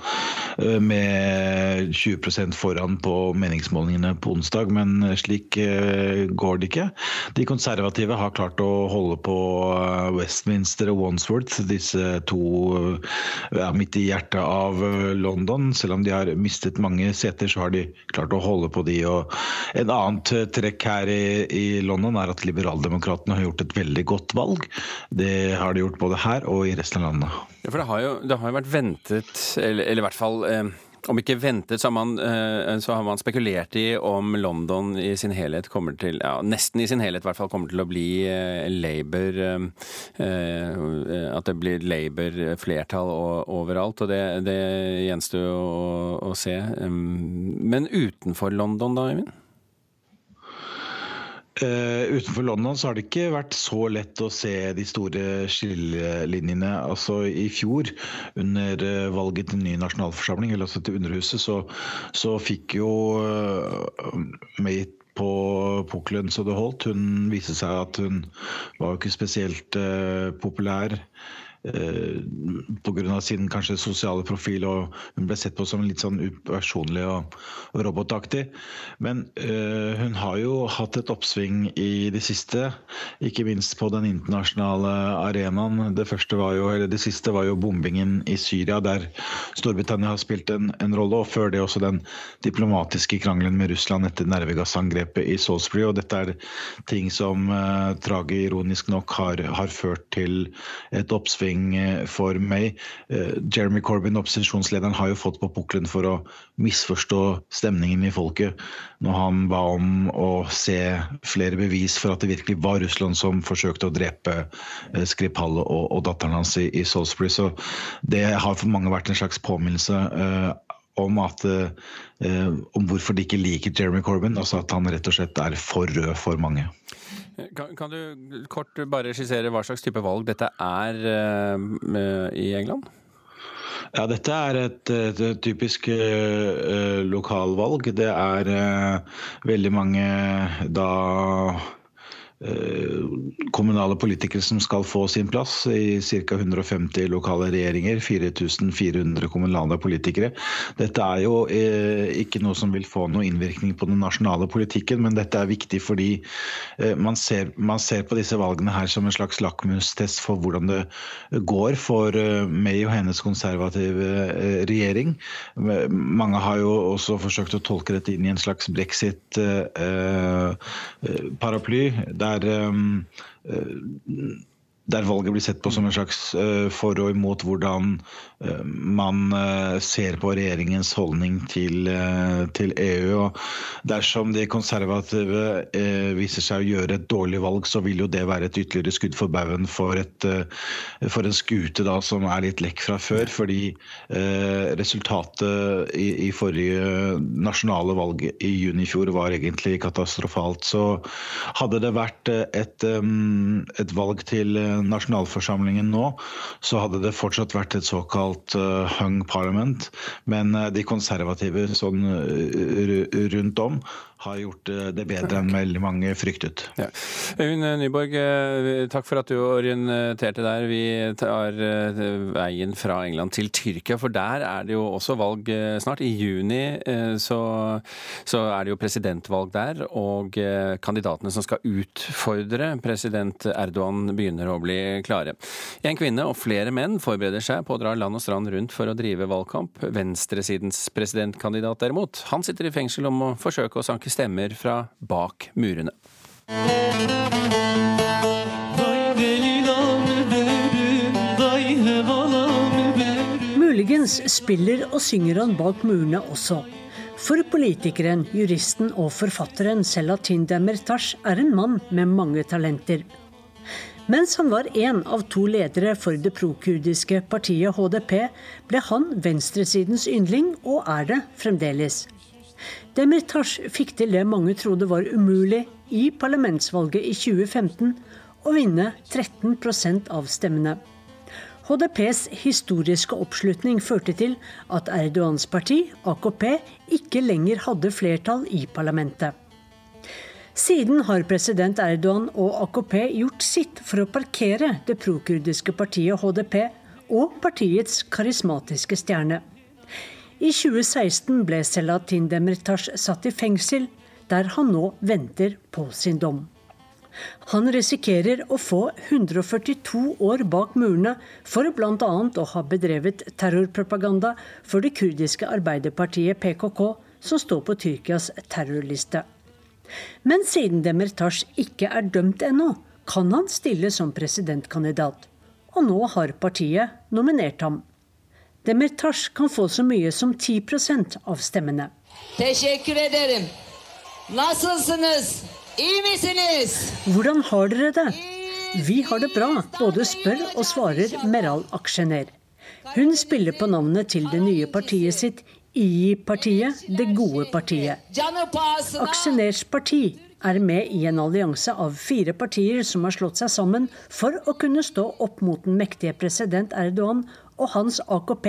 eh, med 20% foran på meningsmålingene på onsdag, men slik går det ikke. De konservative har klart å holde på Westminster og Wandsworth, disse to ja, midt i hjertet av eh, London. Selv om de har mistet mange seter, så har de klart å holde på de. Og en annet eh, trekk her i, i London er at liberaldemokratene har gjort et veldig godt valg. Det har de gjort både her og i resten av landet. Ja, for det har jo, det har jo vært ventet, eller, eller i hvert fall eh om ikke ventet, så har, man, eh, så har, man, spekulert i om London i sin helhet kommer til ja, Nesten i sin helhet i hvert fall kommer til å bli eh, Labour eh, At det blir Labour-flertall overalt. Og det, det gjenstår å, å se. Men utenfor London, da, Øyvind? Uh, utenfor London så har det ikke vært så lett å se de store skillelinjene. Altså I fjor, under uh, valget til ny nasjonalforsamling, eller altså til Underhuset, så, så fikk jo uh, May på pukkelen så det holdt. Hun viste seg at hun var jo ikke spesielt populær Eh, pga. sin kanskje sosiale profil, og hun ble sett på som litt sånn upersonlig og robotaktig. Men uh, hun har jo hatt et oppsving i det siste, ikke minst på den internasjonale arenaen. Det, jo, det siste var jo bombingen i Syria, der Storbritannia har spilt en, en rolle. Og før det også den diplomatiske krangelen med Russland etter nervegassangrepet i Salisbury. Og dette er ting som uh, tragisk nok har, har ført til et oppsving oppsving eh, for meg. Eh, Jeremy Corbyn, opposisjonslederen, har jo fått på pukkelen for å misforstå stemningen i folket når han ba om å se flere bevis for at det virkelig var Russland som forsøkte å drepe eh, Skripal og, og datteren hans i, i Salisbury. Så det har for mange vært en slags påminnelse om, at, eh, om hvorfor de ikke liker Jeremy Corbyn. Altså at han rett og slett er for rød for mange. Kan, kan, du kort bare skissere hva slags type valg dette er uh, i England? Ja, Dette er et, et, typisk uh, lokalvalg. Det er uh, veldig mange da kommunale politikere som skal få sin plass i ca. 150 lokale regjeringer. 4400 kommunale politikere. Dette er jo eh, ikke noe som vil få noe innvirkning på den nasjonale politikken, men dette er viktig fordi eh, man ser, man ser på disse valgene her som en slags lakmustest for hvordan det går for May og hennes konservative regjering. Mange har jo også forsøkt å tolke dette inn i en slags brexit-paraply. der der um, der valget blir sett på som en slags for og imot hvordan man ser på regjeringens holdning til, til EU. Og dersom de konservative viser seg å gjøre et dårlig valg, så vil jo det være et ytterligere skudd for baugen for, for, en skute da, som er litt lekk fra før. Fordi resultatet i, i forrige nasjonale valg i juni i fjor var egentlig katastrofalt. Så hadde det vært et, et valg til nasjonalforsamlingen nå, så hadde det fortsatt vært et såkalt eh, hung parliament. Men eh, de konservative sånn eh, rundt om har gjort eh, det bedre enn veldig mange fryktet. Ja. Øyvind Nyborg, eh, takk for at du orienterte der. Vi tar eh, veien fra England til Tyrkia, for der er det jo også valg snart. I juni så, så er det jo presidentvalg der, og kandidatene som skal utfordre president Erdogan begynner å bli klare. En kvinne og flere menn forbereder seg på å dra land og strand rundt for å drive valgkamp. Venstresidens presidentkandidat derimot, han sitter i fengsel om å forsøke å sanke stemmer fra bak murene. Muligens spiller og synger han bak murene også. For politikeren, juristen og forfatteren Selatin Demirtas er en mann med mange talenter. Mens han var én av to ledere for det prokurdiske partiet HDP, ble han venstresidens yndling, og er det fremdeles. Demirtas fikk til det mange trodde var umulig i parlamentsvalget i 2015, å vinne 13 av stemmene. HDPs historiske oppslutning førte til at Erdogans parti, AKP, ikke lenger hadde flertall i parlamentet. Siden har president Erdogan og AKP gjort sitt for å parkere det prokurdiske partiet HDP og partiets karismatiske stjerne. I 2016 ble Selatin Demirtas satt i fengsel, der han nå venter på sin dom. Han risikerer å få 142 år bak murene for bl.a. å ha bedrevet terrorpropaganda for det kurdiske arbeiderpartiet PKK, som står på Tyrkias terrorliste. Men siden Demirtas ikke er dømt ennå, kan han stille som presidentkandidat. Og nå har partiet nominert ham. Demirtas kan få så mye som 10% av stemmene. Hvordan har dere det? Vi har det bra, både spør og svarer Meral Aksjener. Hun spiller på navnet til det nye partiet sitt, II-partiet, Det gode partiet. Aksjeners parti er med i en allianse av fire partier som har slått seg sammen for å kunne stå opp mot den mektige president Erdogan og hans AKP,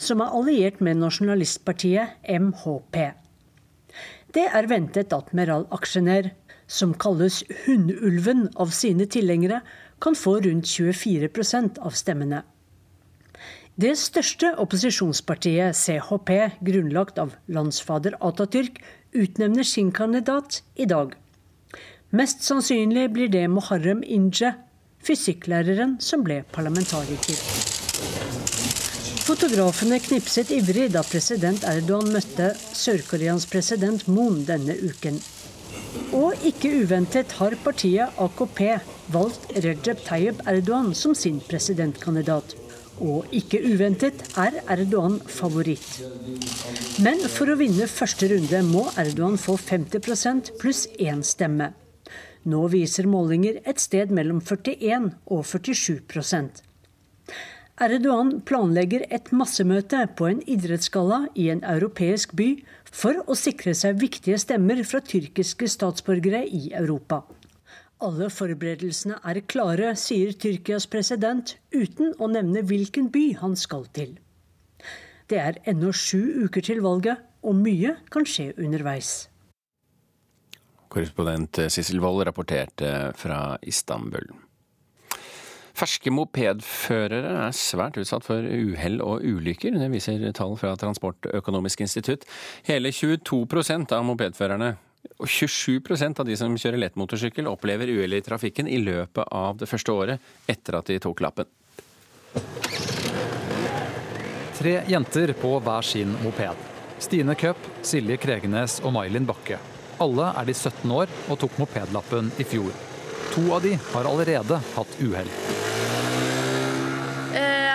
som er alliert med nasjonalistpartiet MHP. Det er ventet at Meral Aksjener, som kalles Hundulven av sine tilhengere, kan få rundt 24 av stemmene. Det største opposisjonspartiet, CHP, grunnlagt av landsfader Atatürk, utnevner sin kandidat i dag. Mest sannsynlig blir det Moharrem Inje, fysikklæreren som ble parlamentariker. Fotografene knipset ivrig da president Erdogan møtte Sør-Koreas president Moon denne uken. Og ikke uventet har partiet AKP valgt Recep Tayyip Erdogan som sin presidentkandidat. Og ikke uventet er Erdogan favoritt. Men for å vinne første runde må Erdogan få 50 pluss én stemme. Nå viser målinger et sted mellom 41 og 47 Erdogan planlegger et massemøte på en idrettsgalla i en europeisk by for å sikre seg viktige stemmer fra tyrkiske statsborgere i Europa. Alle forberedelsene er klare, sier Tyrkias president, uten å nevne hvilken by han skal til. Det er ennå sju uker til valget, og mye kan skje underveis. Korrespondent Sissel Wold rapporterte fra Istanbul. Ferske mopedførere er svært utsatt for uhell og ulykker. Det viser tall fra Transportøkonomisk institutt. Hele 22% av mopedførerne og 27% av de som kjører lettmotorsykkel, opplever uhell i trafikken i løpet av det første året etter at de tok lappen. Tre jenter på hver sin moped. Stine Køpp, Silje Kregenes og Mailin Bakke. Alle er de 17 år og tok mopedlappen i fjor. To av de har allerede hatt uhell.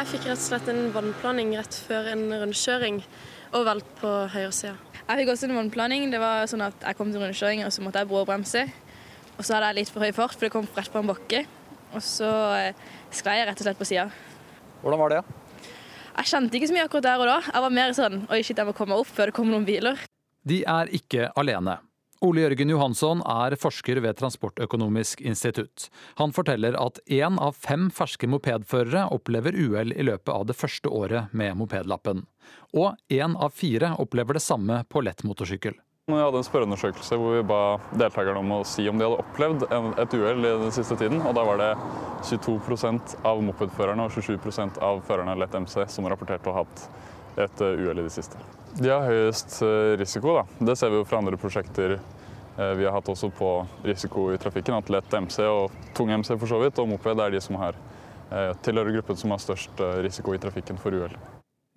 Jeg fikk rett og slett en vannplaning rett før en rundkjøring og valgt på høyresida. Jeg fikk også en vannplaning. Det var sånn at Jeg kom til rundkjøring og så måtte jeg bråbremse. Og så hadde jeg litt for høy fart, for det kom rett på en bakke. Og så eh, sklei jeg rett og slett på sida. Hvordan var det? Jeg kjente ikke så mye akkurat der og da. Jeg var mer sånn Oi, shit, jeg må komme opp før det kommer noen biler. De er ikke alene. Ole Jørgen Johansson er forsker ved Transportøkonomisk institutt. Han forteller at én av fem ferske mopedførere opplever uhell i løpet av det første året med mopedlappen. Og én av fire opplever det samme på lett motorsykkel. Vi hadde en spørreundersøkelse hvor vi ba deltakerne om å si om de hadde opplevd et uhell den siste tiden. og Da var det 22% av mopedførerne og 27% av førerne av lett MC som rapporterte å ha hatt et eh, uhell i det siste. De har høyest eh, risiko. da. Det ser vi jo fra andre prosjekter eh, vi har hatt også på risiko i trafikken. At lett MC og tung MC for så vidt, og moped er de som har tilhører gruppen som har størst risiko i trafikken for uhell.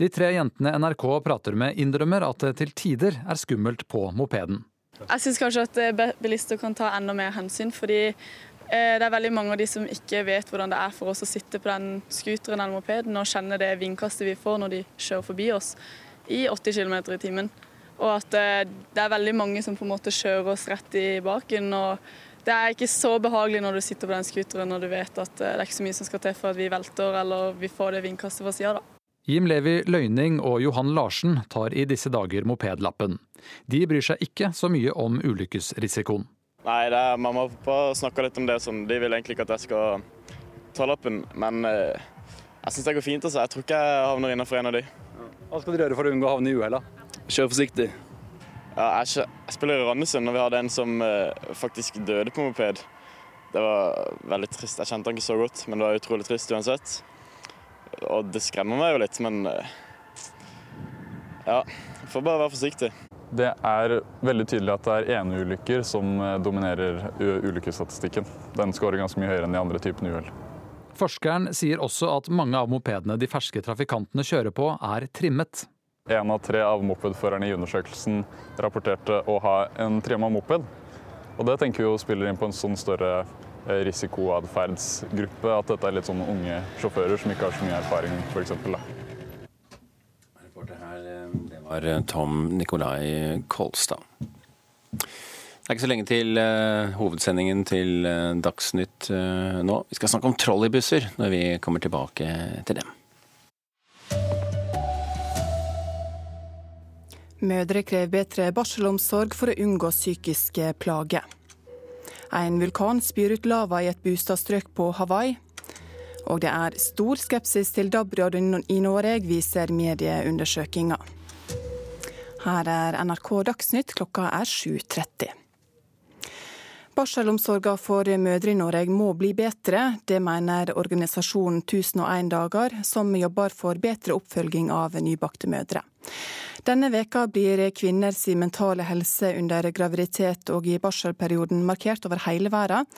De tre jentene NRK prater med, innrømmer at det til tider er skummelt på mopeden. Jeg syns kanskje at bilister kan ta enda mer hensyn, fordi det er veldig mange av de som ikke vet hvordan det er for oss å sitte på den scooteren eller mopeden og kjenne det vindkastet vi får når de kjører forbi oss i 80 km i timen. Og at eh, det er veldig mange som på en måte kjører oss rett i baken. og Det er ikke så behagelig når du sitter på den scooteren og du vet at det er ikke så mye som skal til for at vi velter eller vi får det vindkastet fra sida. Jim Levi Løyning og Johan Larsen tar i disse dager mopedlappen. De bryr seg ikke så mye om ulykkesrisikoen. Nei, det er, Mamma og pappa snakka litt om det. Sånn. De vil egentlig ikke at jeg skal ta lappen, men eh, jeg syns det går fint. Altså. Jeg tror ikke jeg havner innenfor en av de. Hva skal dere gjøre for å unngå å havne i uhell? Kjøre forsiktig. Ja, jeg, jeg, spiller i Randesund, og vi hadde en som eh, faktisk døde på moped. Det var veldig trist. Jeg kjente han ikke så godt, men det var utrolig trist uansett. Og det skremmer meg jo litt, men eh, ja. Får bare være forsiktig. Det er veldig tydelig at det er eneulykker som eh, dominerer ulykkesstatistikken. Den skårer ganske mye høyere enn de andre typene uhell. Forskeren sier også at mange av mopedene de ferske trafikantene kjører på, er trimmet. En av tre av mopedførerne i undersøkelsen rapporterte å ha en trimma moped. Og det tenker vi spiller inn på en sånn større Eh, risikoatferdsgruppe. At dette er litt sånne unge sjåfører som ikke har så mye erfaring, f.eks. Reporter her, eh, det var eh, Tom Nikolai Kolstad. Det er ikke så lenge til uh, hovedsendingen til uh, Dagsnytt nå. Vi skal snakke om trolleybusser når vi kommer tilbake til dem. Mødre krever bedre barselomsorg for å unngå psykiske plager. En vulkan spyr ut lava i et bostadstrøk på Hawaii. Og det er stor skepsis til DAB-radioen i Norge, viser medieundersøkelser. Her er NRK Dagsnytt, klokka er 7.30. Barselomsorga for mødre i Norge må bli bedre. Det mener organisasjonen 1001 dager, som jobber for bedre oppfølging av nybakte mødre. Denne veka blir kvinners mentale helse under graviditet og i barselperioden markert over hele verden.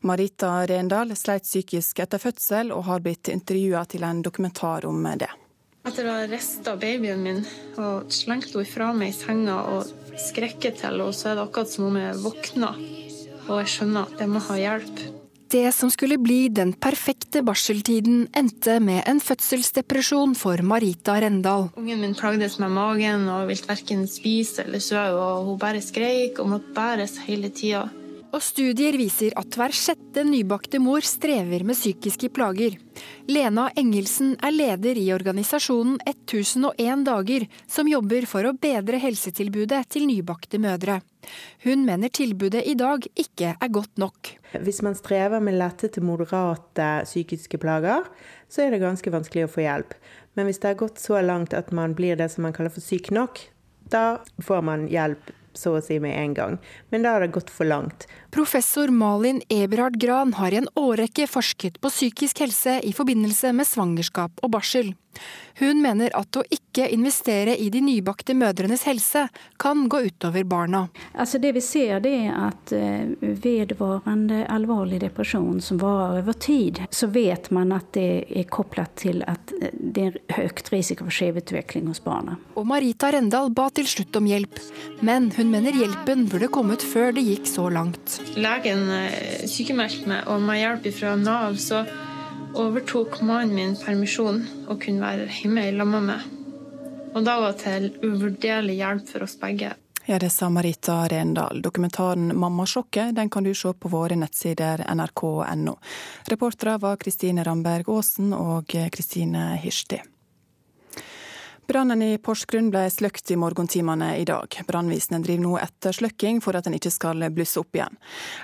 Marita Rendal sleit psykisk etter fødsel, og har blitt intervjua til en dokumentar om det. Etter å ha rista babyen min og slengt henne fra meg i senga og skrekket til henne, så er det akkurat som om jeg våkner og jeg skjønner at jeg må ha hjelp. Det som skulle bli den perfekte barseltiden, endte med en fødselsdepresjon for Marita Rendal. Ungen min plagdes med magen og ville verken spise eller sove, og hun bare skreik og måtte bæres hele tida. Og studier viser at hver sjette nybakte mor strever med psykiske plager. Lena Engelsen er leder i organisasjonen 1001 dager, som jobber for å bedre helsetilbudet til nybakte mødre. Hun mener tilbudet i dag ikke er godt nok. Hvis man strever med lette til moderate psykiske plager, så er det ganske vanskelig å få hjelp. Men hvis det har gått så langt at man blir det som man kaller for syk nok, da får man hjelp så å si med en gang. Men da har det gått for langt. Professor Malin Eberhard Gran har i en årrekke forsket på psykisk helse i forbindelse med svangerskap og barsel. Hun mener at å ikke investere i de nybakte mødrenes helse kan gå utover barna. Altså det vi ser det er at eh, vedvarende alvorlig depresjon som varer over tid, så vet man at det er koblet til at eh, det er høyt risiko for skjevutvikling hos barna. Og Marita Rendal ba til slutt om hjelp, men hun mener hjelpen burde kommet før det gikk så langt. Legen eh, sykemeldte meg og med hjelp fra Nav så overtok mannen min permisjon og kunne være hjemme i lag med meg. Og da var til uvurderlig hjelp for oss begge. Ja, det sa Marita Rendal. Dokumentaren 'Mammasjokket' den kan du se på våre nettsider nrk.no. Reportere var Kristine Ramberg Aasen og Kristine Hirsti. Brannen i Porsgrunn ble sløkt i morgentimene i dag. Brannvesenet driver nå ettersløkking for at den ikke skal blusse opp igjen.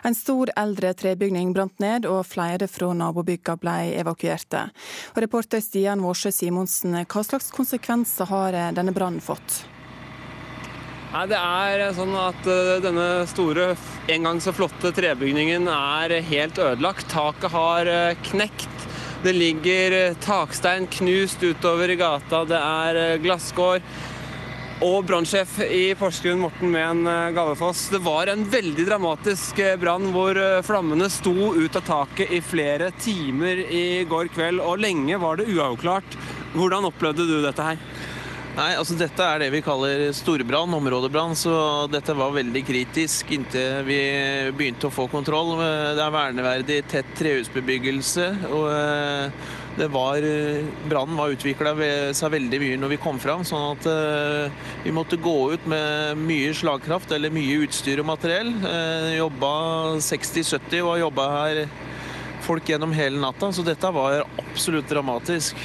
En stor eldre trebygning brant ned, og flere fra nabobygga ble evakuerte. Og reporter Stian Vårsø Simonsen, hva slags konsekvenser har denne brannen fått? Nei, Det er sånn at eh, denne store, en gang så flotte trebygningen er helt ødelagt. Taket har eh, knekt. Det ligger eh, takstein knust utover i gata, det er eh, glasskår. Og brannsjef i Porsgrunn, Morten Mehn eh, Gallefoss. Det var en veldig dramatisk brann hvor flammene sto ut av taket i flere timer i går kveld. Og lenge var det uavklart. Hvordan opplevde du dette her? Nei, altså Dette er det vi kaller storbrann, områdebrann, så dette var veldig kritisk inntil vi begynte å få kontroll. Det er verneverdig tett trehusbebyggelse. og eh, det var, Brannen var utvikla seg veldig mye når vi kom fram, sånn at uh, vi måtte gå ut med mye slagkraft eller mye utstyr og materiell. Uh, jobba 60-70 og har jobba her folk gjennom hele natta, så dette var absolutt dramatisk.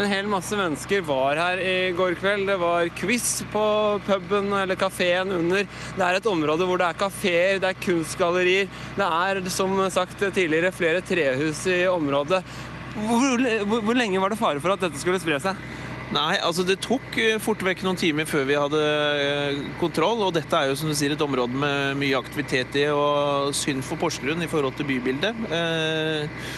En hel masse mennesker var her i går kveld. Det var quiz på puben eller kafeen under. Det er et område hvor det er kafeer, det er kunstgallerier. Det er som sagt tidligere flere trehus i området. Hvor, hvor, hvor lenge var det fare for at dette skulle spre seg? Nei, altså Det tok eh, fort vekk noen timer før vi hadde eh, kontroll. og Dette er jo som du sier et område med mye aktivitet i, og synd for Porsgrunn i forhold til bybildet. Eh,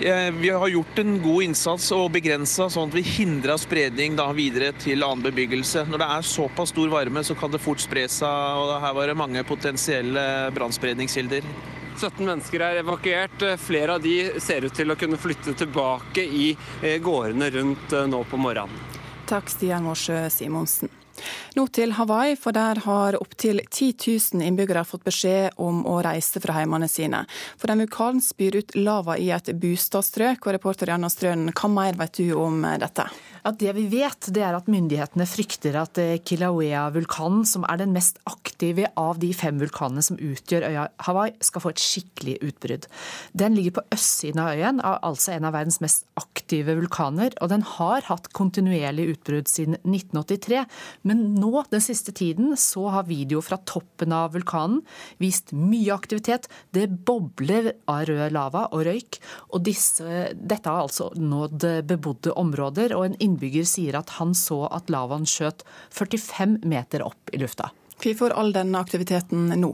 vi har gjort en god innsats og begrensa sånn at vi hindra spredning da videre til annen bebyggelse. Når det er såpass stor varme, så kan det fort spre seg, og her var det mange potensielle brannspredningskilder. 17 mennesker er evakuert. Flere av de ser ut til å kunne flytte tilbake i eh, gårdene rundt eh, nå på morgenen. Takk, Stian Morsø Simonsen. Nå til Hawaii, for der har opptil 10 000 innbyggere fått beskjed om å reise fra heimene sine. For en vulkan spyr ut lava i et bostadstrøk, og reporter Janna Strønen, hva mer vet du om dette? At det vi vet, det er at myndighetene frykter at eh, Kilauea-vulkanen, som er den mest aktive av de fem vulkanene som utgjør øya Hawaii, skal få et skikkelig utbrudd. Den ligger på østsiden av øyen, altså en av verdens mest aktive vulkaner, og den har hatt kontinuerlig utbrudd siden 1983. Men nå, den siste tiden, så har video fra toppen av vulkanen vist mye aktivitet. Det bobler av rød lava og røyk, og disse, dette har altså nådd bebodde områder. og en innbygger sier at han så at lavaen skjøt 45 meter opp i lufta. Hvorfor all denne aktiviteten nå?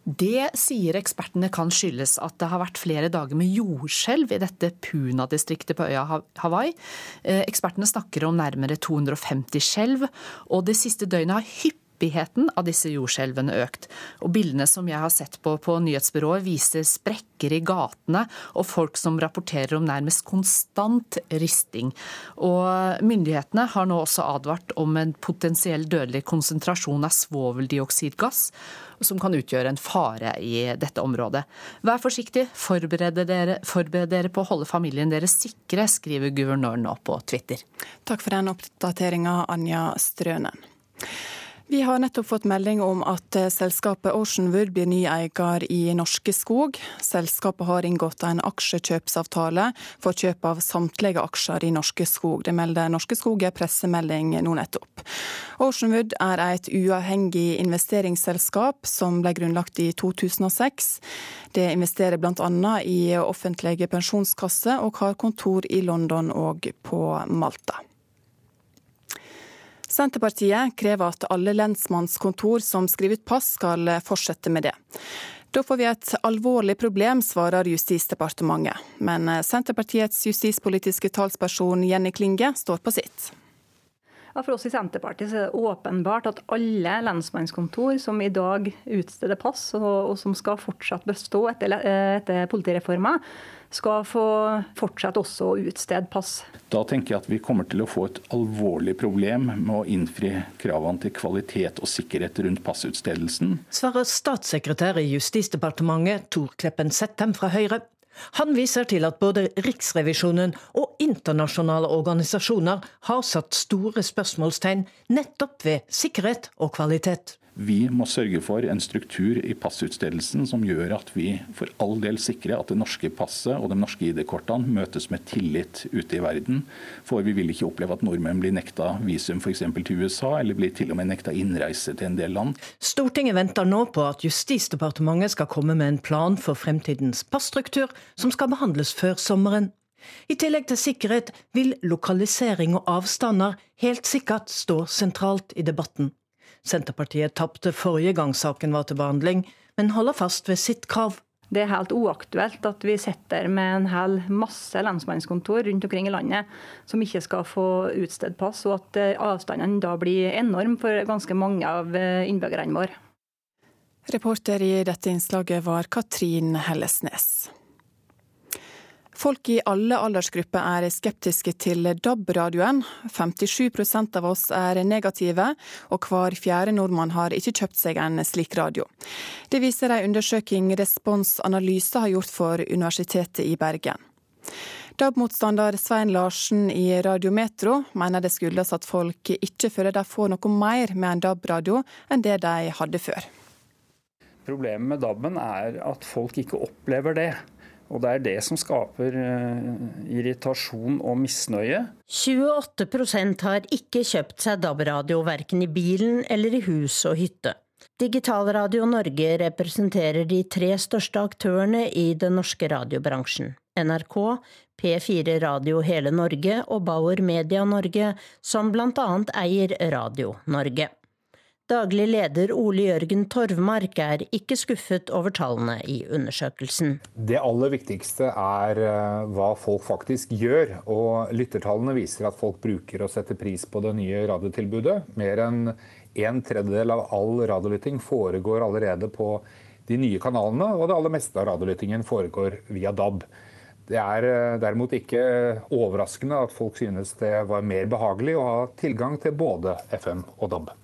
Det sier ekspertene kan skyldes at det har vært flere dager med jordskjelv i dette Puna-distriktet på øya Hawaii. Eh, ekspertene snakker om nærmere 250 skjelv, og det siste døgnet har hyppig hyppigheten av disse jordskjelvene økt. Og Bildene som jeg har sett på på nyhetsbyrået viser sprekker i gatene og folk som rapporterer om nærmest konstant risting. Og Myndighetene har nå også advart om en potensiell dødelig konsentrasjon av svoveldioksidgass som kan utgjøre en fare i dette området. Vær forsiktig, forbered dere, forbered dere på å holde familien deres sikre, skriver guvernøren nå på Twitter. Takk for den oppdateringa, Anja Strønen. Vi har nettopp fått melding om at eh, selskapet Oceanwood blir ny eier i Norske Skog. Selskapet har inngått en aksjekjøpsavtale for kjøp av samtlige aksjer i Norske Skog. Det melder Norske Skog i pressemelding nå nettopp. Oceanwood er et uavhengig investeringsselskap som ble grunnlagt i 2006. Det investerer bl.a. i offentlige pensjonskasser og har kontor i London og på Malta. Senterpartiet krever at alle lensmannskontor som skriver ut pass, skal fortsette med det. Da får vi et alvorlig problem, svarer Justisdepartementet. Men Senterpartiets justispolitiske talsperson Jenny Klinge står på sitt. Ja, for oss i Senterpartiet er det åpenbart at alle lensmannskontor som i dag utsteder pass, og, og som skal fortsatt bestå etter, etter politireforma, skal få fortsette også å utstede pass. Da tenker jeg at vi kommer til å få et alvorlig problem med å innfri kravene til kvalitet og sikkerhet rundt passutstedelsen. Svarer statssekretær i Justisdepartementet Tor Kleppen Settem fra Høyre. Han viser til at både Riksrevisjonen og internasjonale organisasjoner har satt store spørsmålstegn nettopp ved sikkerhet og kvalitet. Vi må sørge for en struktur i passutstedelsen som gjør at vi for all del sikrer at det norske passet og de norske ID-kortene møtes med tillit ute i verden. For vi vil ikke oppleve at nordmenn blir nekta visum f.eks. til USA, eller blir til og med nekta innreise til en del land. Stortinget venter nå på at Justisdepartementet skal komme med en plan for fremtidens passstruktur, som skal behandles før sommeren. I tillegg til sikkerhet vil lokalisering og avstander helt sikkert stå sentralt i debatten. Senterpartiet tapte forrige gang saken var til behandling, men holder fast ved sitt krav. Det er helt uaktuelt at vi sitter med en hel masse lensmannskontor rundt omkring i landet som ikke skal få utstedt pass, og at eh, avstandene da blir enorme for ganske mange av eh, innbyggerne våre. Reporter i dette innslaget var Katrin Hellesnes. Folk i alle aldersgrupper er skeptiske til DAB-radioen. 57% av oss er negative, og hver fjerde nordmann har ikke kjøpt seg en slik radio. Det viser en undersøking Respons Analyse har gjort for Universitetet i Bergen. DAB-motstander Svein Larsen i Radiometro mener det skyldes at folk ikke føler de får noe mer med en DAB-radio enn det de hadde før. Problemet med DAB-en er at folk ikke opplever det. Og det er det som skaper eh, irritasjon og misnøye. 28% har ikke kjøpt seg DAB-radio verken i bilen eller i hus og hytte. Digitalradio Norge representerer de tre største aktørene i den norske radiobransjen. NRK, P4 Radio Hele Norge og Bauer Media Norge, som blant annet eier Radio Norge. Daglig leder Ole Jørgen Torvmark er ikke skuffet over tallene i undersøkelsen. Det aller viktigste er eh, hva folk faktisk gjør. Og lyttertallene viser at folk bruker og setter pris på det nye radiotilbudet. Mer enn en tredjedel av all radiolytting foregår allerede på de nye kanalene, og det aller meste av radiolyttingen foregår via DAB. Det er eh, derimot ikke overraskende at folk synes det var mer behagelig å ha tilgang til både FM og DAB.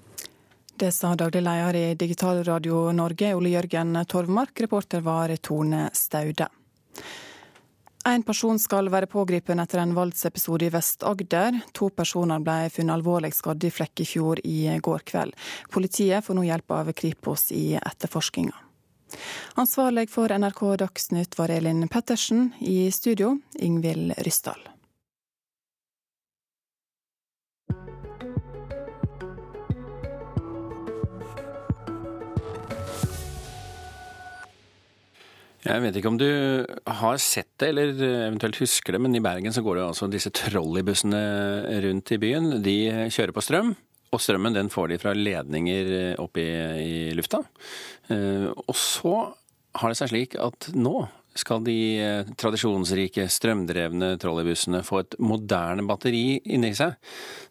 Det sa daglig leder i Digitalradio Norge, Ole Jørgen Torvmark. Reporter var Tone Staude. En person skal være pågrepet etter en voldsepisode i Vest-Agder. To personer ble funnet alvorlig skadd i Flekkefjord i går kveld. Politiet får nå hjelp av Kripos i etterforskninga. Ansvarlig for NRK Dagsnytt var Elin Pettersen. I studio Ingvild Ryssdal. Jeg vet ikke om du har sett det, eller eventuelt husker det, men i Bergen så går det altså disse trolleybussene rundt i byen. De kjører på strøm, og strømmen den får de fra ledninger oppe i, i lufta. Eh, og så har det seg slik at nå skal de eh, tradisjonsrike, strømdrevne trolleybussene få et moderne batteri inni seg,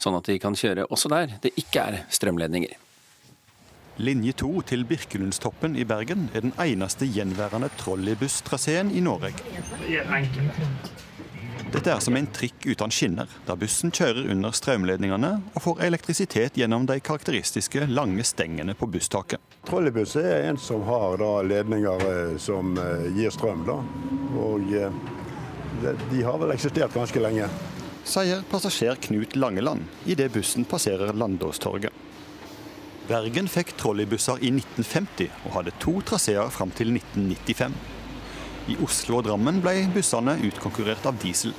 sånn at de kan kjøre også der det ikke er strømledninger. Linje 2 til Birkelundstoppen i Bergen er den eneste gjenværende trolleybusstraseen i Norge. Dette er som en trikk uten skinner, der bussen kjører under strømledningene og får elektrisitet gjennom de karakteristiske lange stengene på busstaket. Trolleybuss er en som har da, ledninger eh, som uh, gir strøm. Da. Og uh, de har vel eksistert ganske lenge. Sier passasjer Knut Langeland idet bussen passerer Landåstorget. Bergen fikk trolleybusser i 1950 og hadde to traseer fram til 1995. I Oslo og Drammen ble bussene utkonkurrert av diesel.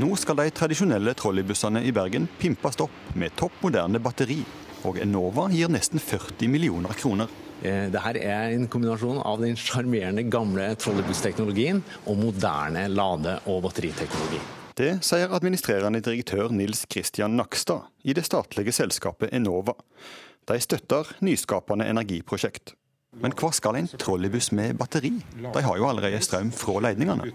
Nå skal de tradisjonelle trolleybussene i Bergen pimpes opp med topp moderne batteri, og Enova gir nesten 40 millioner kroner. Eh, Dette er en kombinasjon av den sjarmerende gamle trolleybussteknologien og moderne lade- og batteriteknologi. Det sier administrerende direktør Nils Kristian Nakstad i det statlige selskapet Enova. De støtter nyskapende energiprosjekt. Men hva skal en trolleybuss med batteri? De har jo allerede strøm fra ledningene.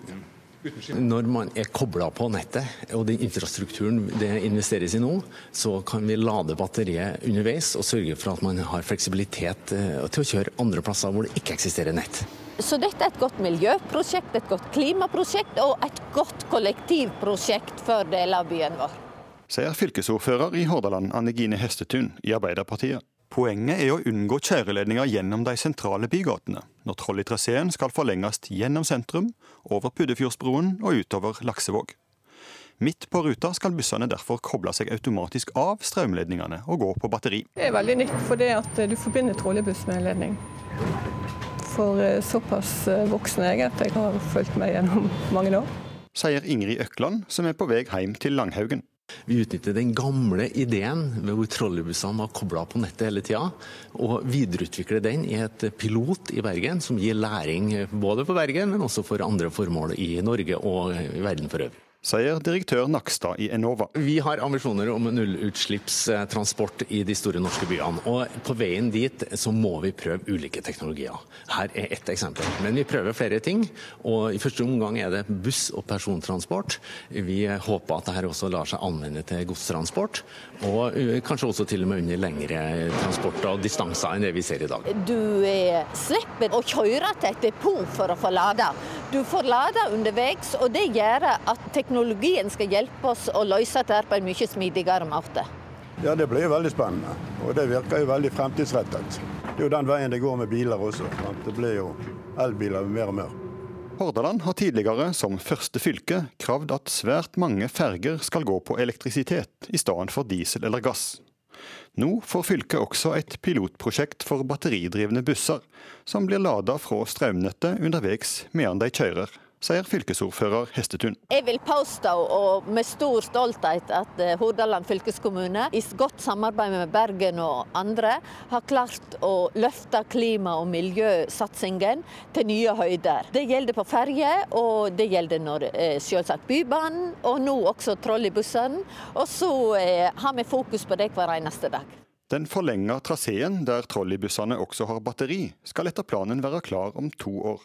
Når man er kobla på nettet, og den infrastrukturen det investeres i nå, så kan vi lade batteriet underveis og sørge for at man har fleksibilitet eh, til å kjøre andre plasser hvor det ikke eksisterer nett. Så dette er et godt miljøprosjekt, et godt klimaprosjekt og et godt kollektivprosjekt for deler av byen vår. Sier fylkesordfører i Hordaland Anne Gine Hestetun i Arbeiderpartiet. Poenget er å unngå kjøreledninger gjennom de sentrale bygatene, når trolleytraseen skal forlenges gjennom sentrum over Puddefjordsbroen og utover Laksevåg. Midt på ruta skal bussene derfor koble seg automatisk av strømledningene og gå på batteri. Det er veldig nytt fordi at du forbinder trolleybuss med ledning. For eh, såpass eh, voksen jeg at jeg har fulgt meg gjennom mange år. Sier Ingrid Økland, som er på vei hjem til Langhaugen. Vi utnytter den gamle ideen med hvor trolleybussene var kobla på nettet hele tida, og videreutvikler den i et pilot i Bergen som gir læring både for Bergen, men også for andre formål i Norge og i verden for øvrig sier direktør Nakstad i Enova. Vi har ambisjoner om nullutslippstransport i de store norske byene. Og på veien dit så må vi prøve ulike teknologier. Her er ett eksempel. Men vi prøver flere ting. Og i første omgang er det buss- og persontransport. Vi håper at dette også lar seg anvende til godstransport. Og uh, kanskje også til og med under lengre transporter og distanser enn det vi ser i dag. Du eh, slipper å kjøre til et depot for å få lada. Du får lada underveis, og det gjør at teknologien teknologien skal hjelpe oss å løse dette på en mye smidigere måte. Ja, Det blir jo veldig spennende, og det virker jo veldig fremtidsrettet. Det er jo den veien det går med biler også. Det blir jo elbiler mer og mer. Hordaland har tidligere, som første fylke, kravd at svært mange ferger skal gå på elektrisitet i stedet for diesel eller gass. Nå får fylket også et pilotprosjekt for batteridrevne busser, som blir lada fra strømnettet underveis medan de kjører sier fylkesordfører Hestetun. Jeg vil påstå, og med stor stolthet, at eh, Hordaland fylkeskommune i godt samarbeid med Bergen og andre har klart å løfte klima- og miljøsatsingen til nye høyder. Det gjelder på ferje, og det gjelder når, eh, selvsagt Bybanen, og nå også trolleybussene. Og så eh, har vi fokus på det hver eneste dag. Den forlenga traseen, der trolleybussene også har batteri, skal etter planen være klar om to år.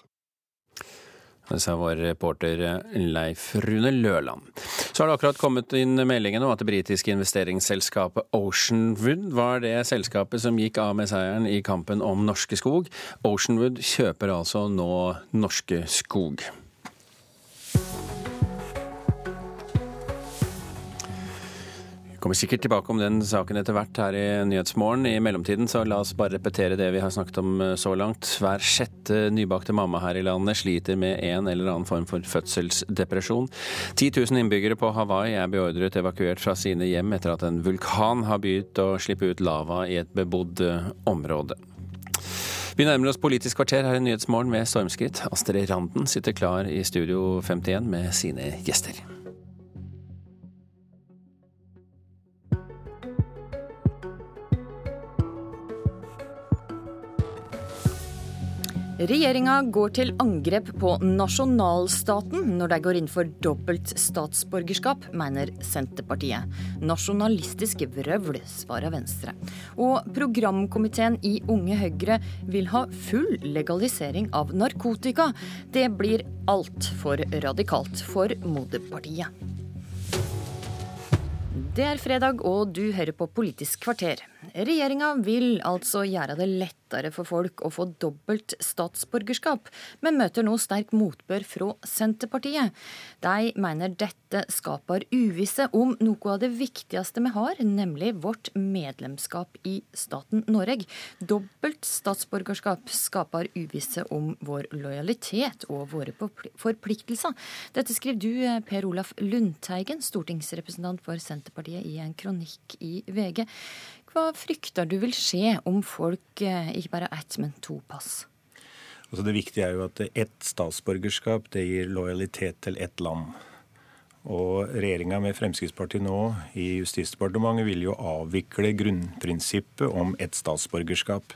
Det sa vår reporter Leif Rune Løland. Så har det akkurat kommet inn meldingen om at det britiske investeringsselskapet Oceanwood var det selskapet som gikk av med seieren i kampen om Norske Skog. Oceanwood kjøper altså nå Norske Skog. Kommer sikkert tilbake om den saken etter hvert her i Nyhetsmorgen. I mellomtiden så la oss bare repetere det vi har snakket om eh, så langt. Hver sjette nybakte mamma her i landet sliter med en eller annen form for fødselsdepresjon. 10 000 innbyggere på Hawaii er beordret evakuert fra sine hjem etter at en vulkan har begynt å slippe ut lava i et bebodd eh, område. Vi nærmer oss Politisk kvarter her i Nyhetsmorgen med stormskritt. Astrid Randen sitter klar i Studio 51 med sine gjester. Regjeringa går til angrep på nasjonalstaten når de går inn for dobbelt statsborgerskap, mener Senterpartiet. Nasjonalistisk vrøvl, svarer Venstre. Og programkomiteen i Unge Høyre vil ha full legalisering av narkotika. Det blir altfor radikalt for moderpartiet. Det er fredag, og du hører på Politisk kvarter. Regjeringa vil altså gjøre det lettere for folk å få dobbelt statsborgerskap, men møter nå sterk motbør fra Senterpartiet. De mener dette skaper uvisse om noe av det viktigste vi har, nemlig vårt medlemskap i staten Norge. Dobbelt statsborgerskap skaper uvisse om vår lojalitet og våre forpliktelser. Dette skriver du, Per Olaf Lundteigen, stortingsrepresentant for Senterpartiet, i en kronikk i VG. Hva frykter du vil skje om folk eh, ikke bare ett, men to pass? Altså det viktige er jo at ett statsborgerskap det gir lojalitet til ett land. Og regjeringa med Fremskrittspartiet nå i Justisdepartementet vil jo avvikle grunnprinsippet om ett statsborgerskap.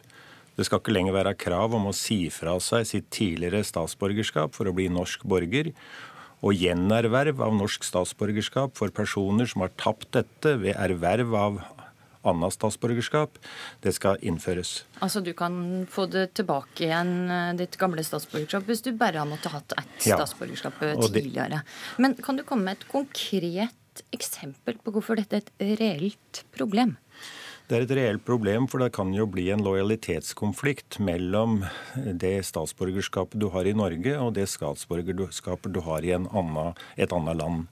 Det skal ikke lenger være krav om å si fra seg sitt tidligere statsborgerskap for å bli norsk borger. Og gjenerverv av norsk statsborgerskap for personer som har tapt dette ved erverv av annet statsborgerskap, det skal innføres. Altså du kan få det tilbake igjen, eh, ditt gamle statsborgerskap, hvis du bare har måttet hatt ett ja. statsborgerskap tidligere. Men kan du komme med et konkret eksempel på hvorfor dette er et reelt problem? Det er et reelt problem, for det kan jo bli en lojalitetskonflikt mellom det statsborgerskapet du har i Norge, og det statsborgerskapet du har i annen, et annet land.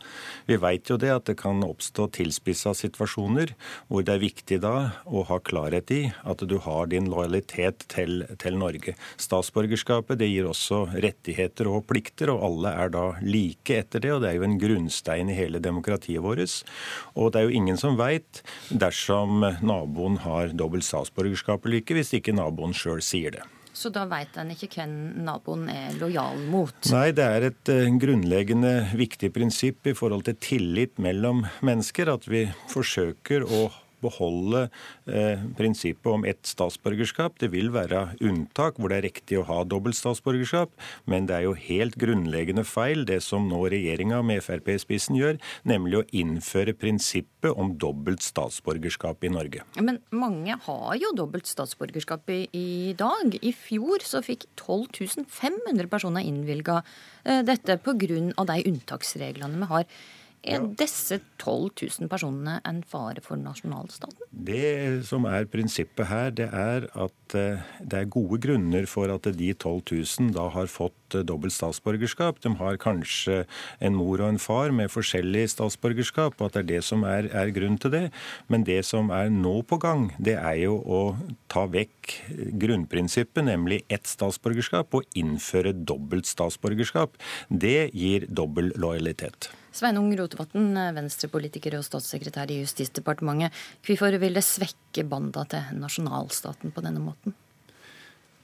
Vi vet jo det at det kan oppstå tilspissa situasjoner hvor det er viktig da å ha klarhet i at du har din lojalitet til, til Norge. Statsborgerskapet det gir også rettigheter og plikter, og alle er da like etter det. og Det er jo en grunnstein i hele demokratiet vårt. Og det er jo ingen som veit dersom naboen har dobbelt statsborgerskap eller ikke, hvis ikke naboen sjøl sier det. Så da veit en ikke hvem naboen er lojal mot? Nei, det er et uh, grunnleggende viktig prinsipp i forhold til tillit mellom mennesker at vi forsøker å beholde eh, prinsippet om ett statsborgerskap. Det vil være unntak hvor det er riktig å ha dobbelt statsborgerskap, men det er jo helt grunnleggende feil det som nå regjeringa med Frp i spissen gjør, nemlig å innføre prinsippet om dobbelt statsborgerskap i Norge. Men mange har jo dobbelt statsborgerskap i, i dag. I fjor så fikk 12 500 personer innvilga eh, dette pga. de unntaksreglene vi har. Er disse 12 000 personene en fare for nasjonalstaten? Det som er prinsippet her, det er at eh, det er gode grunner for at de 12 000 da har fått eh, dobbelt statsborgerskap. De har kanskje en mor og en far med forskjellig statsborgerskap, og at det er det som er, er grunn til det. Men det som er nå på gang, det er jo å ta vekk grunnprinsippet, nemlig ett statsborgerskap, og innføre dobbelt statsborgerskap. Det gir dobbel lojalitet. Sveinung Rotevatn, venstrepolitiker og statssekretær i Justisdepartementet. Hvorfor vil det svekke banda til nasjonalstaten på denne måten?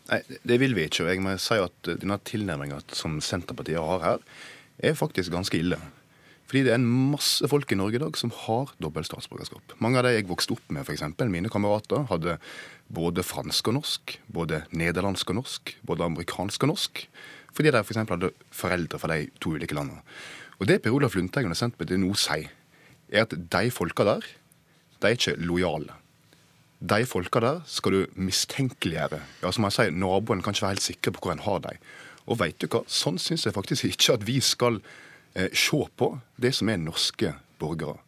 Nei, Det vil vi ikke. og jeg må si at Denne tilnærminga som Senterpartiet har her, er faktisk ganske ille. Fordi det er en masse folk i Norge i dag som har dobbelt statsborgerskap. Mange av de jeg vokste opp med, f.eks. mine kamerater, hadde både fransk og norsk, både nederlandsk og norsk, både amerikansk og norsk. Fordi de f.eks. hadde foreldre fra de to ulike landene. Og Det Per Olaf Lundteigen og Senterpartiet nå sier, er at de folka der, de er ikke lojale. De folka der skal du mistenkeliggjøre. Ja, som jeg sier, Naboen kan ikke være helt sikker på hvor en har dem. Og vet du hva, sånn syns jeg faktisk ikke at vi skal eh, se på det som er norske borgere.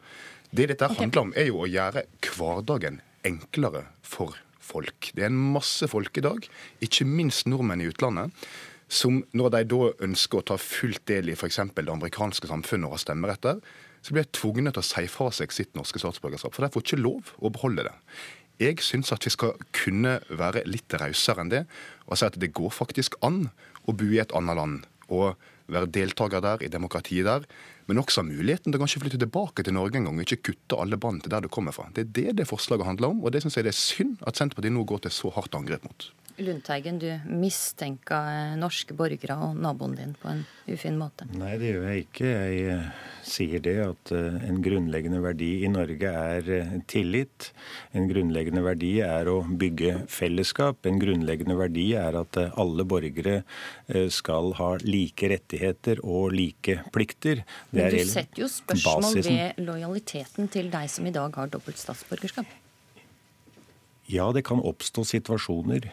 Det dette okay. handler om, er jo å gjøre hverdagen enklere for folk. Det er en masse folk i dag, ikke minst nordmenn i utlandet, som når de da ønsker å ta fullt del i f.eks. det amerikanske samfunnet og ha stemmerett der, så blir de tvunget til å si fra seg sitt norske statsborgerskap. For de får ikke lov å beholde det. Jeg syns at vi skal kunne være litt rausere enn det og si at det går faktisk an å bo i et annet land og være deltaker der, i demokratiet der, men også muligheten til å kanskje flytte tilbake til Norge en gang og ikke kutte alle bånd til der du kommer fra. Det er det det forslaget handler om, og det syns jeg det er synd at Senterpartiet nå går til så hardt angrep mot. Lundteigen, du mistenker norske borgere og naboen din på en ufin måte? Nei, det gjør jeg ikke. Jeg eh, sier det at eh, en grunnleggende verdi i Norge er eh, tillit. En grunnleggende verdi er å bygge fellesskap. En grunnleggende verdi er at alle borgere skal ha like rettigheter og like plikter. Det Men du setter jo spørsmål basisen. ved lojaliteten til deg som i dag har dobbelt statsborgerskap? Ja, det kan oppstå situasjoner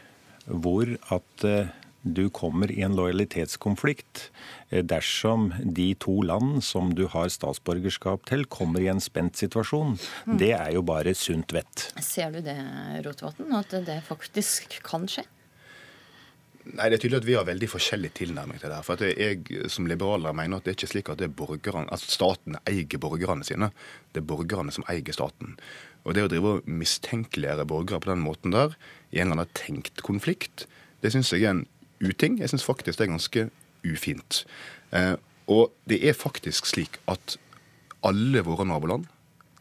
hvor at eh, du kommer i en lojalitetskonflikt eh, dersom de to land som du har statsborgerskap til, kommer i en spent situasjon. Mm. Det er jo bare sunt vett. Ser du det, Rotevatn, at det faktisk kan skje? Nei, Det er tydelig at vi har veldig forskjellig tilnærming til det. her. For at Jeg som liberaler mener at det er ikke slik at, det er borgerne, at staten eier borgerne sine. Det er borgerne som eier staten. Og det å drive og mistenkeliggjøre borgere på den måten der, i en eller annen tenkt konflikt, det syns jeg er en uting. Jeg syns faktisk det er ganske ufint. Eh, og det er faktisk slik at alle våre naboland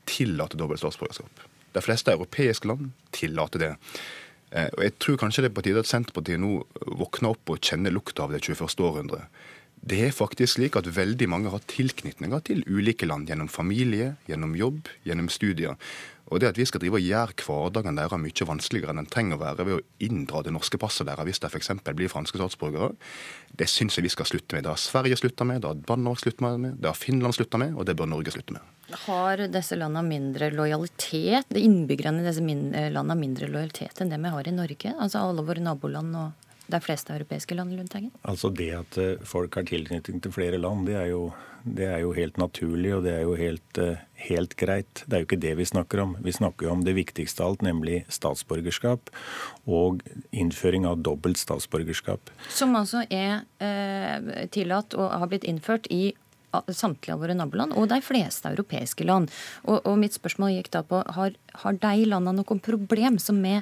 tillater dobbelt statsborgerskap. De fleste europeiske land tillater det. Eh, og jeg tror kanskje det er på tide at Senterpartiet nå våkner opp og kjenner lukta av det 21. århundret. Det er faktisk slik at veldig mange har tilknytninger til ulike land gjennom familie, gjennom jobb, gjennom studier. Og det at vi skal drive og gjøre hverdagen deres mye vanskeligere enn den trenger å være ved å inndra det norske passet deres hvis de f.eks. blir franske statsborgere, det syns jeg vi skal slutte med. Det har Sverige slutta med, det har Danmark slutta med, det har Finland slutta med, og det bør Norge slutte med. Har disse landene mindre lojalitet, innbyggerne i disse landene mindre lojalitet enn det vi har i Norge? Altså alle våre naboland og de fleste europeiske land? Lundteigen? Altså Det at eh, folk har tilknytning til flere land, det er jo, det er jo helt naturlig og det er jo helt, eh, helt, greit. Det er jo ikke det vi snakker om. Vi snakker jo om det viktigste av alt, nemlig statsborgerskap og innføring av dobbelt statsborgerskap. Som altså er eh, tillatt og har blitt innført i samtlige av våre naboland og de fleste europeiske land. Og, og mitt spørsmål gikk da på har, har de landene noen problem som vi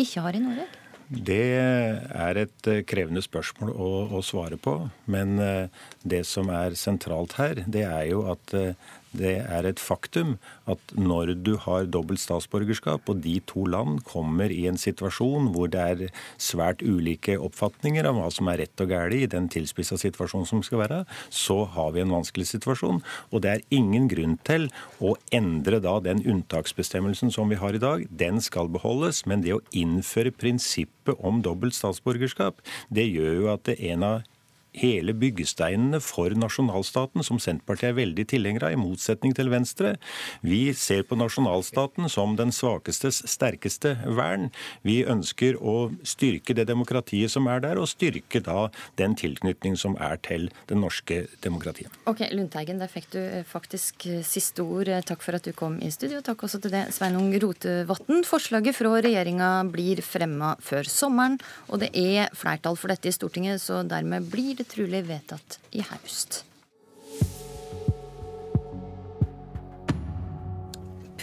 ikke har i Norge? Det er et eh, krevende spørsmål å, å svare på. Men eh, det som er sentralt her, det er jo at eh, det er et faktum at når du har dobbelt statsborgerskap, og de to land kommer i en situasjon hvor det er svært ulike oppfatninger av hva som er rett og galt i den tilspissa situasjonen som skal være, så har vi en vanskelig situasjon. Og det er ingen grunn til å endre da den unntaksbestemmelsen som vi har i dag. Den skal beholdes, men det å innføre prinsippet om dobbelt statsborgerskap, det gjør jo at det en av hele byggesteinene for nasjonalstaten, som Senterpartiet er veldig tilhenger av, i motsetning til Venstre. Vi ser på nasjonalstaten som den svakestes sterkeste vern. Vi ønsker å styrke det demokratiet som er der, og styrke da den tilknytning som er til det norske demokratiet. Ok, Lundteigen, der fikk du eh, faktisk eh, siste ord. Eh, takk for at du kom i studio. Takk også til det, Sveinung Rotevatn. Forslaget fra regjeringa blir fremma før sommeren, og det er flertall for dette i Stortinget, så dermed blir det blir trolig vedtatt i høst.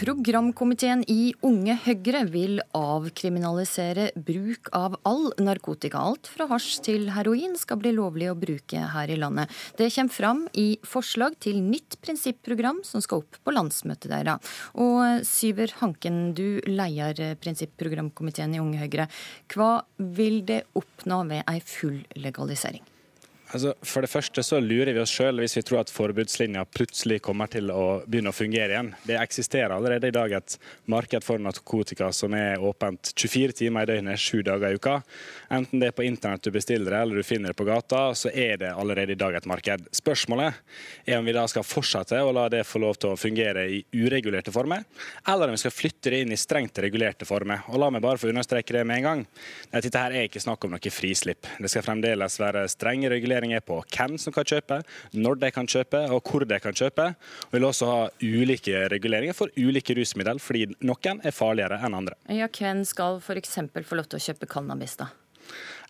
Programkomiteen i Unge Høyre vil avkriminalisere bruk av all narkotika. Alt fra hasj til heroin skal bli lovlig å bruke her i landet. Det kommer fram i forslag til nytt prinsipprogram som skal opp på landsmøtet deres. Og Syver Hanken, du leder prinsipprogramkomiteen i Unge Høyre. Hva vil det oppnå ved ei full legalisering? Altså, for det første så lurer vi oss sjøl hvis vi tror at forbudslinja plutselig kommer til å begynne å fungere igjen. Det eksisterer allerede i dag et marked for narkotika som er åpent 24 timer i døgnet, sju dager i uka. Enten det er på internett du bestiller det, eller du finner det på gata, så er det allerede i dag et marked. Spørsmålet er om vi da skal fortsette å la det få lov til å fungere i uregulerte former, eller om vi skal flytte det inn i strengt regulerte former. Og la meg bare få understreke det med en gang. Dette her er ikke snakk om noe frislipp. Det skal fremdeles være strenge reguleringer reguleringer på hvem som kan kjøpe, når de kan kjøpe og hvor de kan kjøpe. Vi vil også ha ulike reguleringer for ulike rusmidler, fordi noen er farligere enn andre. Ja, Hvem skal f.eks. få lov til å kjøpe cannabis, da?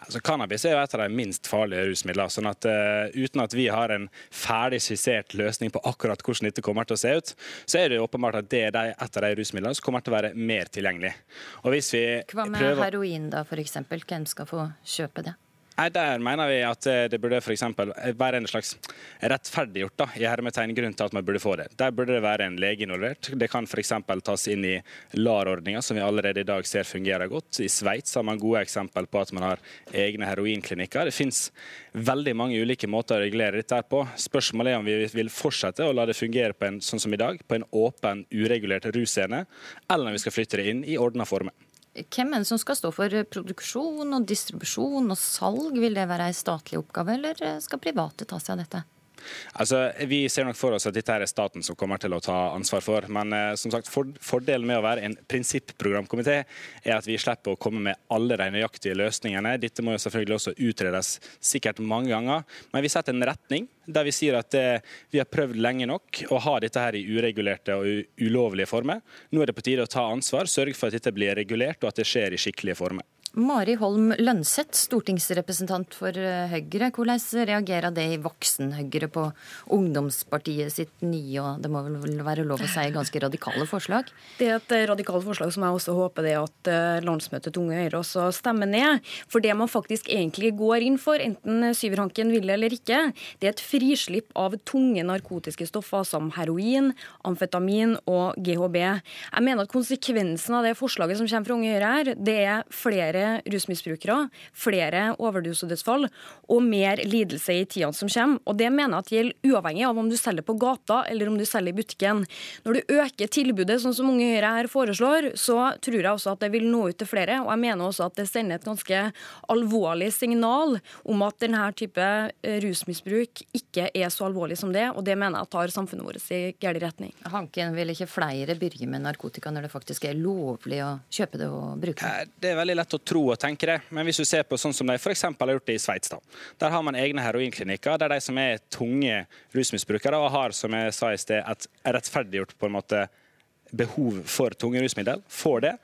Altså, cannabis er jo et av de minst farlige rusmidlene. sånn at uh, Uten at vi har en ferdig skissert løsning på akkurat hvordan dette kommer til å se ut, så er det jo åpenbart at det er et av de rusmidlene som kommer til å være mer tilgjengelig. Og hvis vi Hva med prøver... heroin, da, f.eks.? Hvem skal få kjøpe det? Nei, Der mener vi at eh, det burde for være en slags rettferdiggjort da, i hermetegn grunn til at man burde få det. Der burde det være en lege involvert. Det kan f.eks. tas inn i LAR-ordninga, som vi allerede i dag ser fungerer godt. I Sveits har man gode eksempel på at man har egne heroinklinikker. Det finnes veldig mange ulike måter å regulere dette på. Spørsmålet er om vi vil fortsette å la det fungere på en, sånn som i dag, på en åpen, uregulert russcene, eller om vi skal flytte det inn i ordna former. Hvem er det som skal stå for produksjon og distribusjon og salg? Vil det være en statlig oppgave, eller skal private ta seg av dette? Altså, Vi ser nok for oss at dette er staten som kommer til å ta ansvar for. Men eh, som sagt, for, fordelen med å være en prinsipprogramkomité er at vi slipper å komme med alle de nøyaktige løsningene. Dette må jo selvfølgelig også utredes sikkert mange ganger. Men vi setter en retning der vi sier at eh, vi har prøvd lenge nok å ha dette her i uregulerte og ulovlige former. Nå er det på tide å ta ansvar, sørge for at dette blir regulert og at det skjer i skikkelige former. Mari Holm Lønseth, stortingsrepresentant for eh, Høyre. Hvordan reagerer det i voksen-Høyre på ungdomspartiet sitt nye og det må vel være lov å si ganske radikale forslag? Det er et eh, radikalt forslag som jeg også håper det at eh, landsmøtet til Unge Høyre også stemmer ned. For det man faktisk egentlig går inn for, enten Syverhanken vil eller ikke, det er et frislipp av tunge narkotiske stoffer som heroin, amfetamin og GHB. Jeg mener at konsekvensen av det forslaget som kommer fra Unge Høyre her, det er flere flere rusmisbrukere, flere overdosedødsfall og mer lidelse i tida som kommer. Og Det mener jeg at gjelder uavhengig av om du selger på gata eller om du selger i butikken. Når du øker tilbudet, sånn som Unge Høyre her foreslår, så tror jeg også at det vil nå ut til flere. Og jeg mener også at det sender et ganske alvorlig signal om at denne type eh, rusmisbruk ikke er så alvorlig som det, og det mener jeg tar samfunnet vårt i gæren retning. Hanken, vil ikke flere byrge med narkotika når det faktisk er lovlig å kjøpe det og bruke det? Det er veldig lett å tro og tenke det, men hvis du ser på sånn som de f.eks. har gjort det i Sveits, der har man egne heroinklinikker der de som er tunge rusmisbrukere og har, som jeg sa i sted, et rettferdiggjort på en måte behov for tunge rusmiddel, får det.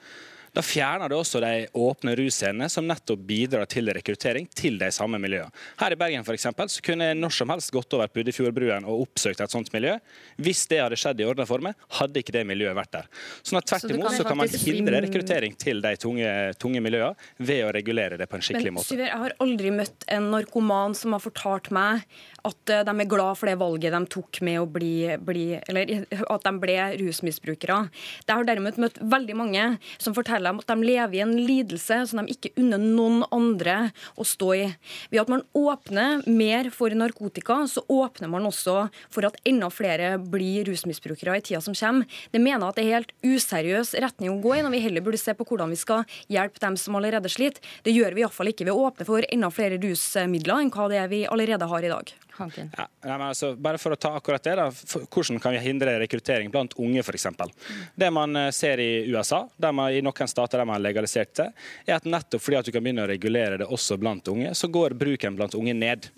Da fjerner det også de åpne russcenene som nettopp bidrar til rekruttering til de samme miljøene. Her i Bergen for eksempel, så kunne jeg når som helst gått over Puddefjordbruen og oppsøkt et sånt miljø. Hvis det hadde skjedd i ordna former, hadde ikke det miljøet vært der. Sånn at Tvert imot så, kan man hindre rekruttering til de tunge, tunge miljøene ved å regulere det på en skikkelig Men, måte. Syver, jeg har aldri møtt en narkoman som har fortalt meg at eh, de er glad for det valget de tok med å bli, bli Eller at de ble rusmisbrukere. Jeg har derimot møtt veldig mange som forteller dem at de lever i en lidelse som de ikke unner noen andre å stå i. Ved at man åpner mer for narkotika, så åpner man også for at enda flere blir rusmisbrukere i tida som kommer. Det mener jeg at det er helt useriøs retning å gå i, når vi heller burde se på hvordan vi skal hjelpe dem som allerede sliter. Det gjør vi iallfall ikke ved å åpne for enda flere rusmidler enn hva det er vi allerede har i dag. Ja, nei, altså, bare for å ta akkurat det, da, for, Hvordan kan vi hindre rekruttering blant unge, f.eks. Det man eh, ser i USA, der man, i noen stater der man har legalisert det, er at nettopp fordi at du kan begynne å regulere det også blant unge, så går bruken blant unge ned.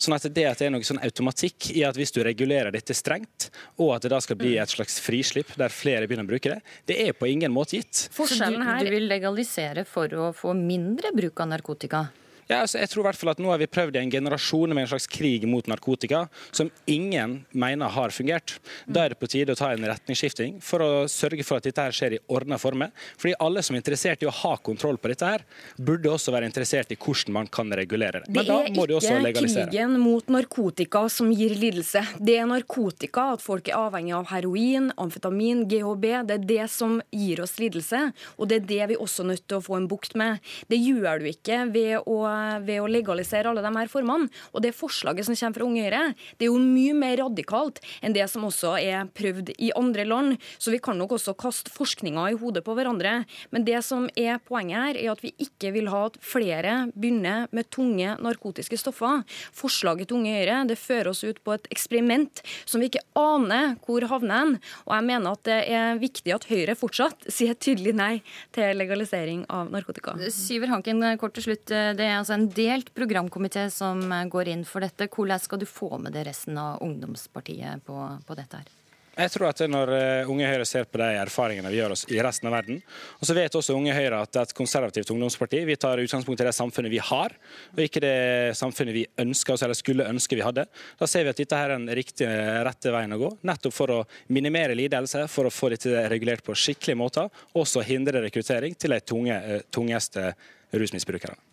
Sånn at det at det er noe sånn automatikk i at hvis du regulerer dette strengt, og at det da skal bli et slags frislipp der flere begynner å bruke det, det er på ingen måte gitt. Så du, du vil legalisere for å få mindre bruk av narkotika? Ja, altså, jeg tror i hvert fall at Nå har vi prøvd i en generasjon med en slags krig mot narkotika som ingen mener har fungert. Da er det på tide å ta en retningsskifting for å sørge for at dette her skjer i ordna former. Fordi alle som er interessert i å ha kontroll på dette, her, burde også være interessert i hvordan man kan regulere det. Men da må de også legalisere. Det er ikke krigen mot narkotika som gir lidelse. Det er narkotika, at folk er avhengig av heroin, amfetamin, GHB. Det er det som gir oss lidelse, og det er det vi også er nødt til å få en bukt med. Det gjør du ikke ved å ved å legalisere alle de her formene. Og det forslaget som kommer fra Unge Høyre, det er jo mye mer radikalt enn det som også er prøvd i andre land. Så vi kan nok også kaste forskninga i hodet på hverandre. Men det som er poenget her, er at vi ikke vil ha at flere begynner med tunge narkotiske stoffer. Forslaget til Unge Høyre det fører oss ut på et eksperiment som vi ikke aner hvor havner hen. Og jeg mener at det er viktig at Høyre fortsatt sier tydelig nei til legalisering av narkotika. Syver Hanken, kort til slutt. Det er altså en delt programkomité som går inn for dette. Hvordan skal du få med det resten av ungdomspartiet på, på dette her? Jeg tror at Når eh, Unge Høyre ser på de erfaringene vi gjør oss i resten av verden, og så vet også Unge Høyre at det er et konservativt ungdomsparti vi tar utgangspunkt i det samfunnet vi har, og ikke det samfunnet vi ønsker oss eller skulle ønske vi hadde. Da ser vi at dette her er den riktige, rette veien å gå. Nettopp for å minimere lidelse, for å få dette regulert på skikkelige måter, og også hindre rekruttering til de tunge, eh, tungeste rusmisbrukerne.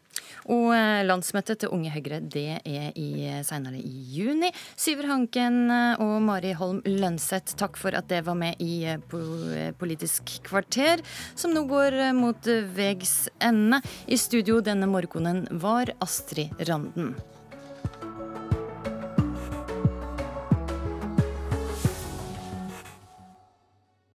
Og eh, landsmøtet til Unge Høyre det er i, senere i juni. Syver Hanken eh, og Mari Holm Lønseth, takk for at det var med i eh, Politisk kvarter, som nå går mot vegs ende. I studio denne morgenen var Astrid Randen.